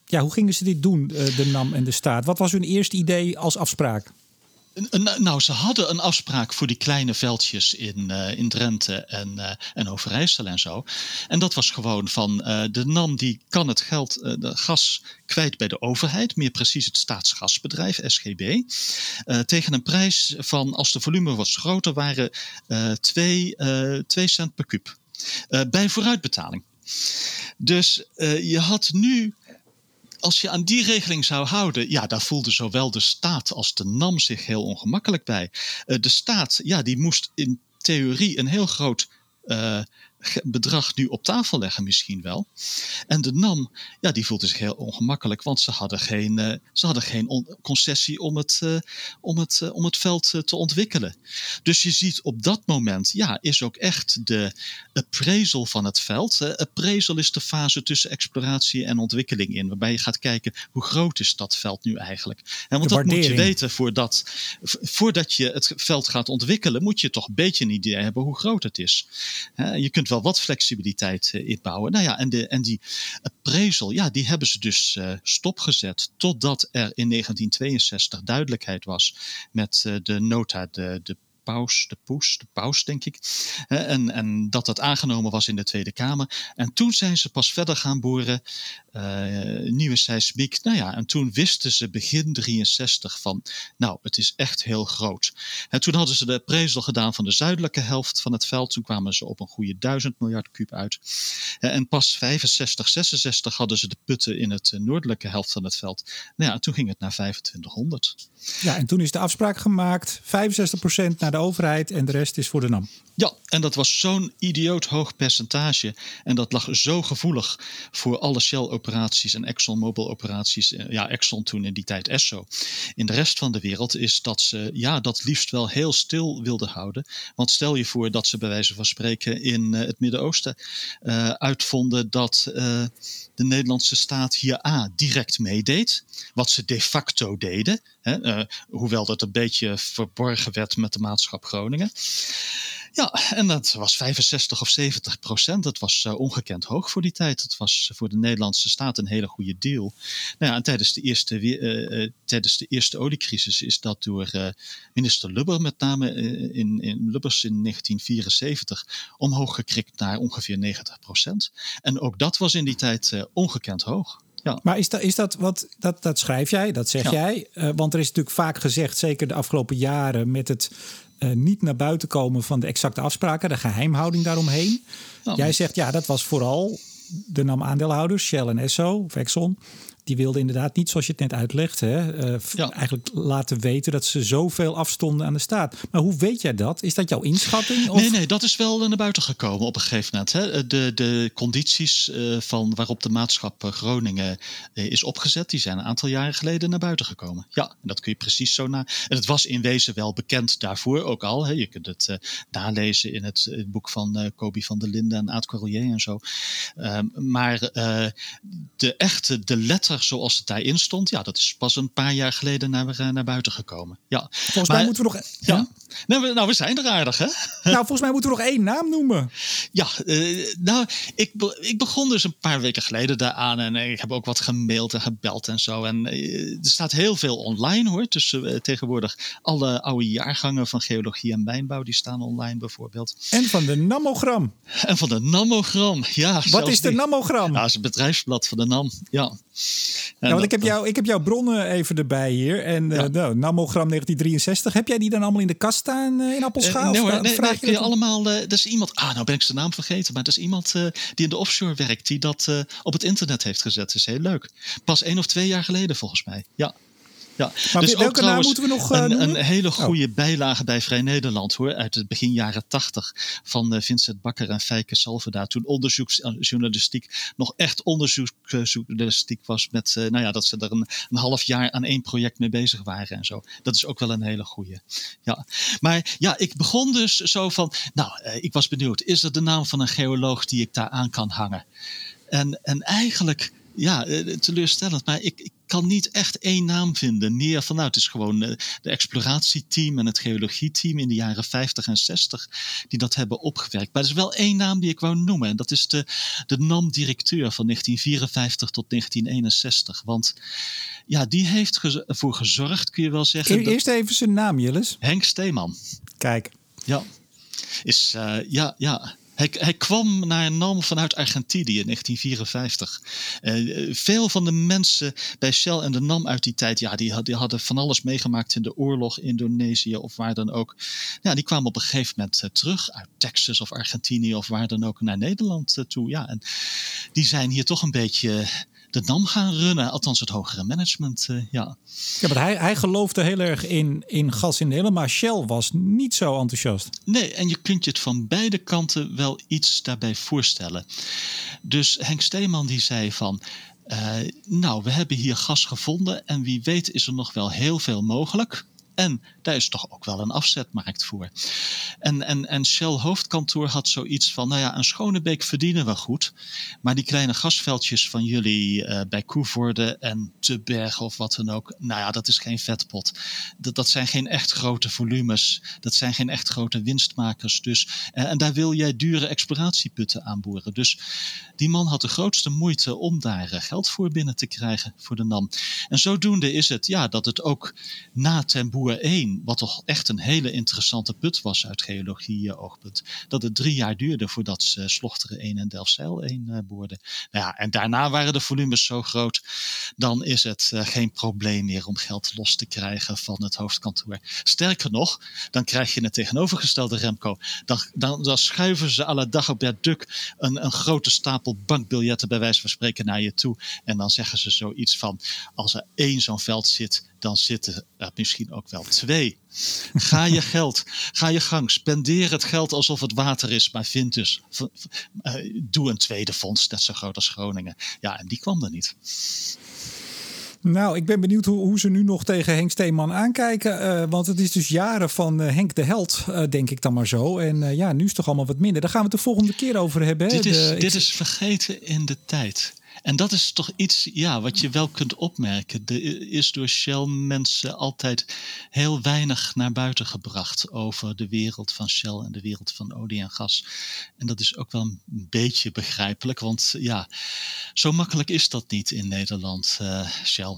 ja, hoe gingen ze dit doen, eh, de NAM en de staat? Wat was hun eerste idee als afspraak? Nou, ze hadden een afspraak voor die kleine veldjes in, uh, in Drenthe en, uh, en Overijssel en zo. En dat was gewoon van de NAM die kan het geld, de gas kwijt bij de overheid, meer precies het staatsgasbedrijf, SGB. tegen een prijs van, als de volume was groter, waren 2 cent per kuub. bij vooruitbetaling. Dus je had nu als je aan die regeling zou houden, ja, daar voelde zowel de staat als de NAM zich heel ongemakkelijk bij. Uh, de staat, ja, die moest in theorie een heel groot uh, bedrag nu op tafel leggen misschien wel. En de NAM, ja, die voelde zich heel ongemakkelijk, want ze hadden geen, uh, ze hadden geen concessie om het, uh, om, het, uh, om het veld te ontwikkelen. Dus je ziet op dat moment, ja, is ook echt de appraisal van het veld. appraisal is de fase tussen exploratie en ontwikkeling in, waarbij je gaat kijken hoe groot is dat veld nu eigenlijk. En want dat moet je weten voordat, voordat je het veld gaat ontwikkelen, moet je toch een beetje een idee hebben hoe groot het is. je kunt wel wat flexibiliteit uh, inbouwen. Nou ja, en, de, en die appraisal, ja, die hebben ze dus uh, stopgezet totdat er in 1962 duidelijkheid was met uh, de nota, de, de paus, de poes, de paus denk ik. En, en dat dat aangenomen was in de Tweede Kamer. En toen zijn ze pas verder gaan boren, uh, nieuwe seismiek. Nou ja, en toen wisten ze begin 63 van, nou, het is echt heel groot. En toen hadden ze de appraisal gedaan van de zuidelijke helft van het veld. Toen kwamen ze op een goede 1000 miljard kuub uit. En pas 65, 66 hadden ze de putten in het noordelijke helft van het veld. Nou ja, en toen ging het naar 2500. Ja, en toen is de afspraak gemaakt, 65% naar de overheid en de rest is voor de NAM. Ja, en dat was zo'n idioot hoog percentage. En dat lag zo gevoelig voor alle Shell-operaties en ExxonMobil-operaties. Eh, ja, Exxon toen in die tijd Esso. In de rest van de wereld is dat ze ja, dat liefst wel heel stil wilden houden. Want stel je voor dat ze bij wijze van spreken in uh, het Midden-Oosten uh, uitvonden dat de Nederlandse staat hier A direct meedeed. Wat ze de facto deden. Hè, hoewel dat een beetje verborgen werd met de maatschap Groningen. Ja, en dat was 65 of 70 procent. Dat was uh, ongekend hoog voor die tijd. Het was voor de Nederlandse staat een hele goede deal. Nou ja, en tijdens de eerste, uh, tijdens de eerste oliecrisis is dat door minister Lubber, met name in, in Lubbers in 1974, omhoog gekrikt naar ongeveer 90 procent. En ook dat was in die tijd ongekend hoog. Ja. Maar is dat, is dat wat, dat, dat schrijf jij, dat zeg ja. jij? Uh, want er is natuurlijk vaak gezegd, zeker de afgelopen jaren, met het uh, niet naar buiten komen van de exacte afspraken, de geheimhouding daaromheen. Nou, jij zegt ja, dat was vooral de NAM-aandeelhouders, Shell en Esso of Exxon die wilde inderdaad niet, zoals je het net uitlegt, hè, uh, ja. eigenlijk laten weten dat ze zoveel afstonden aan de staat. Maar hoe weet jij dat? Is dat jouw inschatting? Of? Nee, nee, dat is wel naar buiten gekomen op een gegeven moment. Hè. De, de condities uh, van waarop de maatschap Groningen uh, is opgezet, die zijn een aantal jaren geleden naar buiten gekomen. Ja, en dat kun je precies zo na. En het was in wezen wel bekend daarvoor ook al. Hè. Je kunt het nalezen in het, het, boek van Kobi van der Linden en Aad Corrier en zo. Ehm, maar de echte, de letter zoals het daarin stond, ja, dat is pas een paar jaar geleden naar, eh, naar buiten gekomen. Ja. Volgens maar, mij moeten we nog. Ja? ja? Nou, we, nou, we zijn er aardig, hè? Nou, volgens mij moeten we nog één naam noemen. Ja, uh, nou, ik, ik begon dus een paar weken geleden daaraan en ik heb ook wat gemaild en gebeld en zo. En uh, er staat heel veel online hoor. Dus uh, tegenwoordig alle oude jaargangen van geologie en mijnbouw, die staan online bijvoorbeeld. En van de Namogram. En van de Namogram, ja. Wat is de die, Namogram? Nou, dat is het bedrijfsblad van de NAM, ja. Ja, want ik heb, jou, ik heb jouw bronnen even erbij hier. En ja. uh, nou, Namogram 1963. Heb jij die dan allemaal in de kast staan uh, in Appelschaal? Uh, nee, hoor, nee, vraag nee, je allemaal. dat is iemand. Ah, nou ben ik zijn naam vergeten. Maar dat is iemand die in de offshore werkt. Die dat op het internet heeft gezet. Dat is heel leuk. Pas één of twee jaar geleden volgens mij. Ja. Ja, maar dus welke naam moeten we nog uh, een, een, hele goede oh. bijlage bij Vrij Nederland hoor, uit het begin jaren tachtig van uh, Vincent Bakker en Fijke Salveda. Toen onderzoeksjournalistiek nog echt onderzoeksjournalistiek was met, uh, nou ja, dat ze er een, een, half jaar aan één project mee bezig waren en zo. Dat is ook wel een hele goede. Ja, maar ja, ik begon dus zo van, nou, ik was benieuwd, is er de naam van een geoloog die ik daar aan kan hangen? En, en eigenlijk ja, teleurstellend. Maar ik, ik, kan niet echt één naam vinden. Van, nou, het is gewoon de exploratieteam en het geologieteam in de jaren 50 en 60 die dat hebben opgewerkt. Maar er is wel één naam die ik wou noemen. En dat is de, de NAM-directeur van 1954 tot 1961. Want ja, die heeft ervoor gezorgd, kun je wel zeggen. Eerst even zijn naam, Jillis. Henk Steeman. Kijk. Ja. Is, uh, ja, ja. Hij, kwam naar NAM vanuit Argentinië in 1954. Uh, veel van de mensen bij Shell en de NAM uit die tijd, ja, die, hadden van alles meegemaakt in de oorlog, Indonesië of waar dan ook. Ja, die kwamen op een gegeven moment uh, terug uit Texas of Argentinië of waar dan ook naar Nederland uh, toe. Ja, en die zijn hier toch een beetje de NAM gaan runnen. Althans, het hogere management, uh, ja. Ja, maar hij, hij geloofde heel erg in, in gas in Nederland, maar Shell was niet zo enthousiast. Nee, en je kunt je het van beide kanten wel iets daarbij voorstellen. Dus Henk Steeman die zei van... Uh, nou, we hebben hier gas gevonden en wie weet is er nog wel heel veel mogelijk. En daar is toch ook wel een afzetmarkt voor. En, en, en Shell hoofdkantoor had zoiets van, nou ja, een Schonebeek verdienen we goed. Maar die kleine gasveldjes van jullie uh, bij Koevoorde en Te Bergen of wat dan ook. Nou ja, dat is geen vetpot. Dat, dat zijn geen echt grote volumes. Dat zijn geen echt grote winstmakers. Dus, uh, en daar wil jij dure exploratieputten aanboren. Dus die man had de grootste moeite om daar uh, geld voor binnen te krijgen voor de NAM. En zodoende is het ja, dat het ook na ten boer 1, wat toch echt een hele interessante put was uit geologie-oogpunt, dat het drie jaar duurde voordat ze Slochteren 1 en Delfzijl 1 uh, boorden. Nou ja, en daarna waren de volumes zo groot, dan is het geen probleem meer om geld los te krijgen van het hoofdkantoor. Sterker nog, dan krijg je het tegenovergestelde Remco. Dan, dan, dan schuiven ze alle dag op der duk een, een grote stapel bankbiljetten bij wijze van spreken naar je toe. En dan zeggen ze zoiets van, als er één zo'n veld zit, dan zitten er misschien ook wel twee. Ga je geld, ga je gang, spendeer het geld alsof het water is, maar vind dus, uh, doe een tweede fonds, net zo groot als Groningen. Ja, en die kwam er niet. Nou, ik ben benieuwd hoe, hoe, ze nu nog tegen Henk Steeman aankijken. Uh, want het is dus jaren van uh, Henk de Held, uh, denk ik dan maar zo. En ja, nu is het toch allemaal wat minder. Daar gaan we het de volgende keer over hebben. Dit, is, de, dit is vergeten in de tijd. En dat is toch iets ja, wat je wel kunt opmerken. Er is door Shell mensen altijd heel weinig naar buiten gebracht over de wereld van Shell en de wereld van olie en gas. En dat is ook wel een beetje begrijpelijk, want ja, zo makkelijk is dat niet in Nederland, uh, Shell.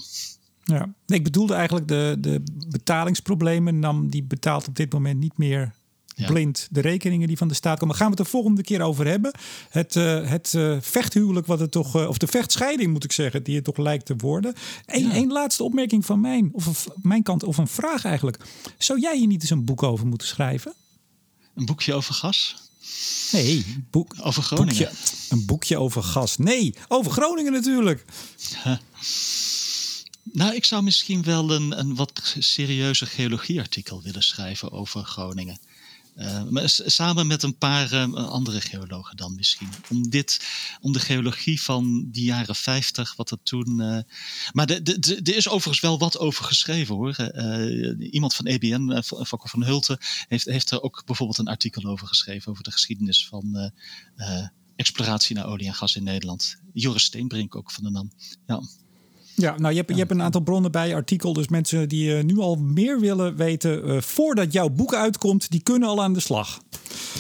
Ja, ik bedoelde eigenlijk de, de betalingsproblemen. NAM die betaalt op dit moment niet meer blind de rekeningen die van de staat komen. Daar gaan we het de volgende keer over hebben. Het, uh, het uh, vechthuwelijk, wat het toch, uh, of de vechtscheiding moet ik zeggen, die het toch lijkt te worden. Eén ja. laatste opmerking van mijn, of mijn kant, of een vraag eigenlijk. Zou jij hier niet eens een boek over moeten schrijven? Een boekje over gas? Nee, boek, over Groningen. Boekje, een boekje over gas. Nee, over Groningen natuurlijk. Nou, ik zou misschien wel een, een wat serieuzer geologieartikel willen schrijven over Groningen. Uh, maar samen met een paar uh, andere geologen dan misschien. Om, dit, om de geologie van die jaren 50, wat er toen. Uh, maar er is overigens wel wat over geschreven hoor. iemand van EBN, Fokker van Hulten, heeft, heeft er ook bijvoorbeeld een artikel over geschreven. Over de geschiedenis van exploratie naar olie en gas in Nederland. Joris Steenbrink ook van de NAM. Ja. Ja, nou je hebt, je hebt een aantal bronnen bij artikel. Dus mensen die uh, nu al meer willen weten uh, voordat jouw boek uitkomt, die kunnen al aan de slag.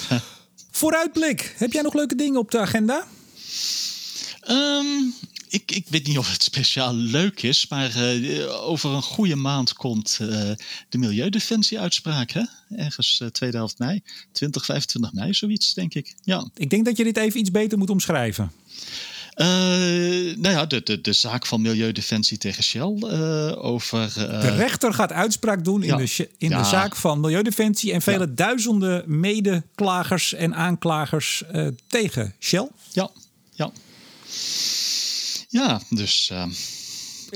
Vooruitblik. Heb jij nog leuke dingen op de agenda? Um, ik, ik weet niet of het speciaal leuk is, maar uh, over een goede maand komt de Milieudefensie-uitspraak. Hè? Ergens tweede helft mei, 20, 25 mei, zoiets denk ik. Ja. Ik denk dat je dit even iets beter moet omschrijven. Uh, nou ja, de, de, de zaak van Milieudefensie tegen Shell uh, over. Uh, de rechter gaat uitspraak doen in, de, in de zaak van Milieudefensie en vele duizenden medeklagers en aanklagers tegen Shell. Ja, ja. Ja, dus.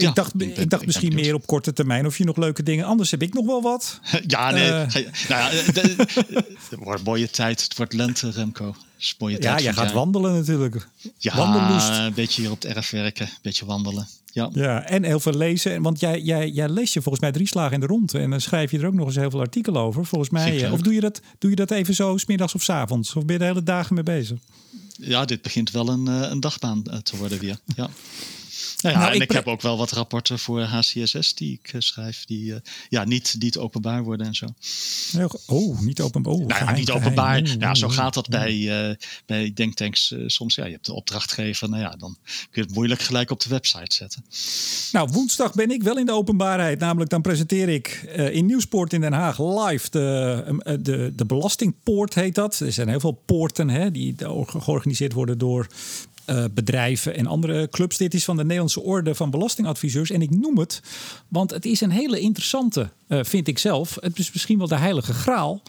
Ik dacht, ik, ik dacht misschien meer op korte termijn of je nog leuke dingen. Anders heb ik nog wel wat. Ja, nee. nou ja, het wordt mooie tijd. Het wordt lente, Remco. Ja, jij gaat wandelen natuurlijk. Ja, een beetje hier op het erf werken, een beetje wandelen. Ja. ja, en heel veel lezen. Want jij, jij, jij leest je volgens mij drie slagen in de ronde. En dan schrijf je er ook nog eens heel veel artikelen over. Volgens mij. Of doe je, dat, doe je dat even zo, smiddags of s avonds? Of ben je de hele dagen mee bezig? Ja, dit begint wel een, een dagbaan te worden weer. Ja. Nou ja, nou, en ik, heb ook wel wat rapporten voor HCSS die ik schrijf, die ja, niet, niet openbaar worden en zo. Oh, niet openbaar. Oh, nou, ja, niet openbaar. ja, zo gaat dat bij, bij denktanks soms. Ja, je hebt de opdrachtgever, nou ja, dan kun je het moeilijk gelijk op de website zetten. Nou, woensdag ben ik wel in de openbaarheid. Namelijk dan presenteer ik in Nieuwsport in Den Haag live de, de, de belastingpoort heet dat. Er zijn heel veel poorten hè, die georganiseerd worden door uh, bedrijven en andere clubs. Dit is van de Nederlandse Orde van Belastingadviseurs. En ik noem het, want het is een hele interessante, uh, vind ik zelf. Het is misschien wel de heilige graal.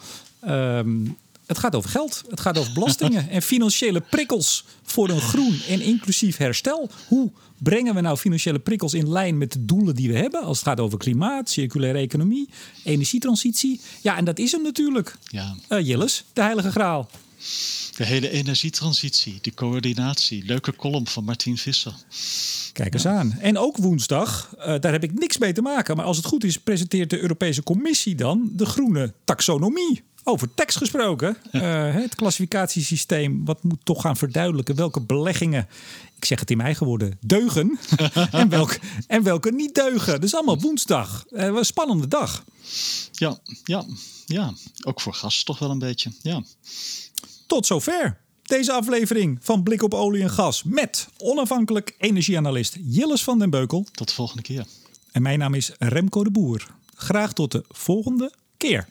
Um, het gaat over geld, het gaat over belastingen en financiële prikkels voor een groen en inclusief herstel. Hoe brengen we nou financiële prikkels in lijn met de doelen die we hebben als het gaat over klimaat, circulaire economie, energietransitie? Ja, en dat is hem natuurlijk. Ja. Uh, Jilles, de heilige graal. De hele energietransitie, die coördinatie. Leuke column van Martin Visser. Kijk eens aan. En ook woensdag, uh, daar heb ik niks mee te maken. Maar als het goed is, presenteert de Europese Commissie dan de groene taxonomie. Over tekst gesproken. Uh, het klassificatiesysteem, wat moet toch gaan verduidelijken welke beleggingen, ik zeg het in mijn eigen woorden, deugen. en, welke, en welke niet deugen. Dus allemaal woensdag. Uh, een spannende dag. Ja, ja, ja. Ook voor gas toch wel een beetje. Ja. Tot zover deze aflevering van Blik op Olie en Gas met onafhankelijk energieanalist Jilles van den Beukel. Tot de volgende keer. En mijn naam is Remco de Boer. Graag tot de volgende keer.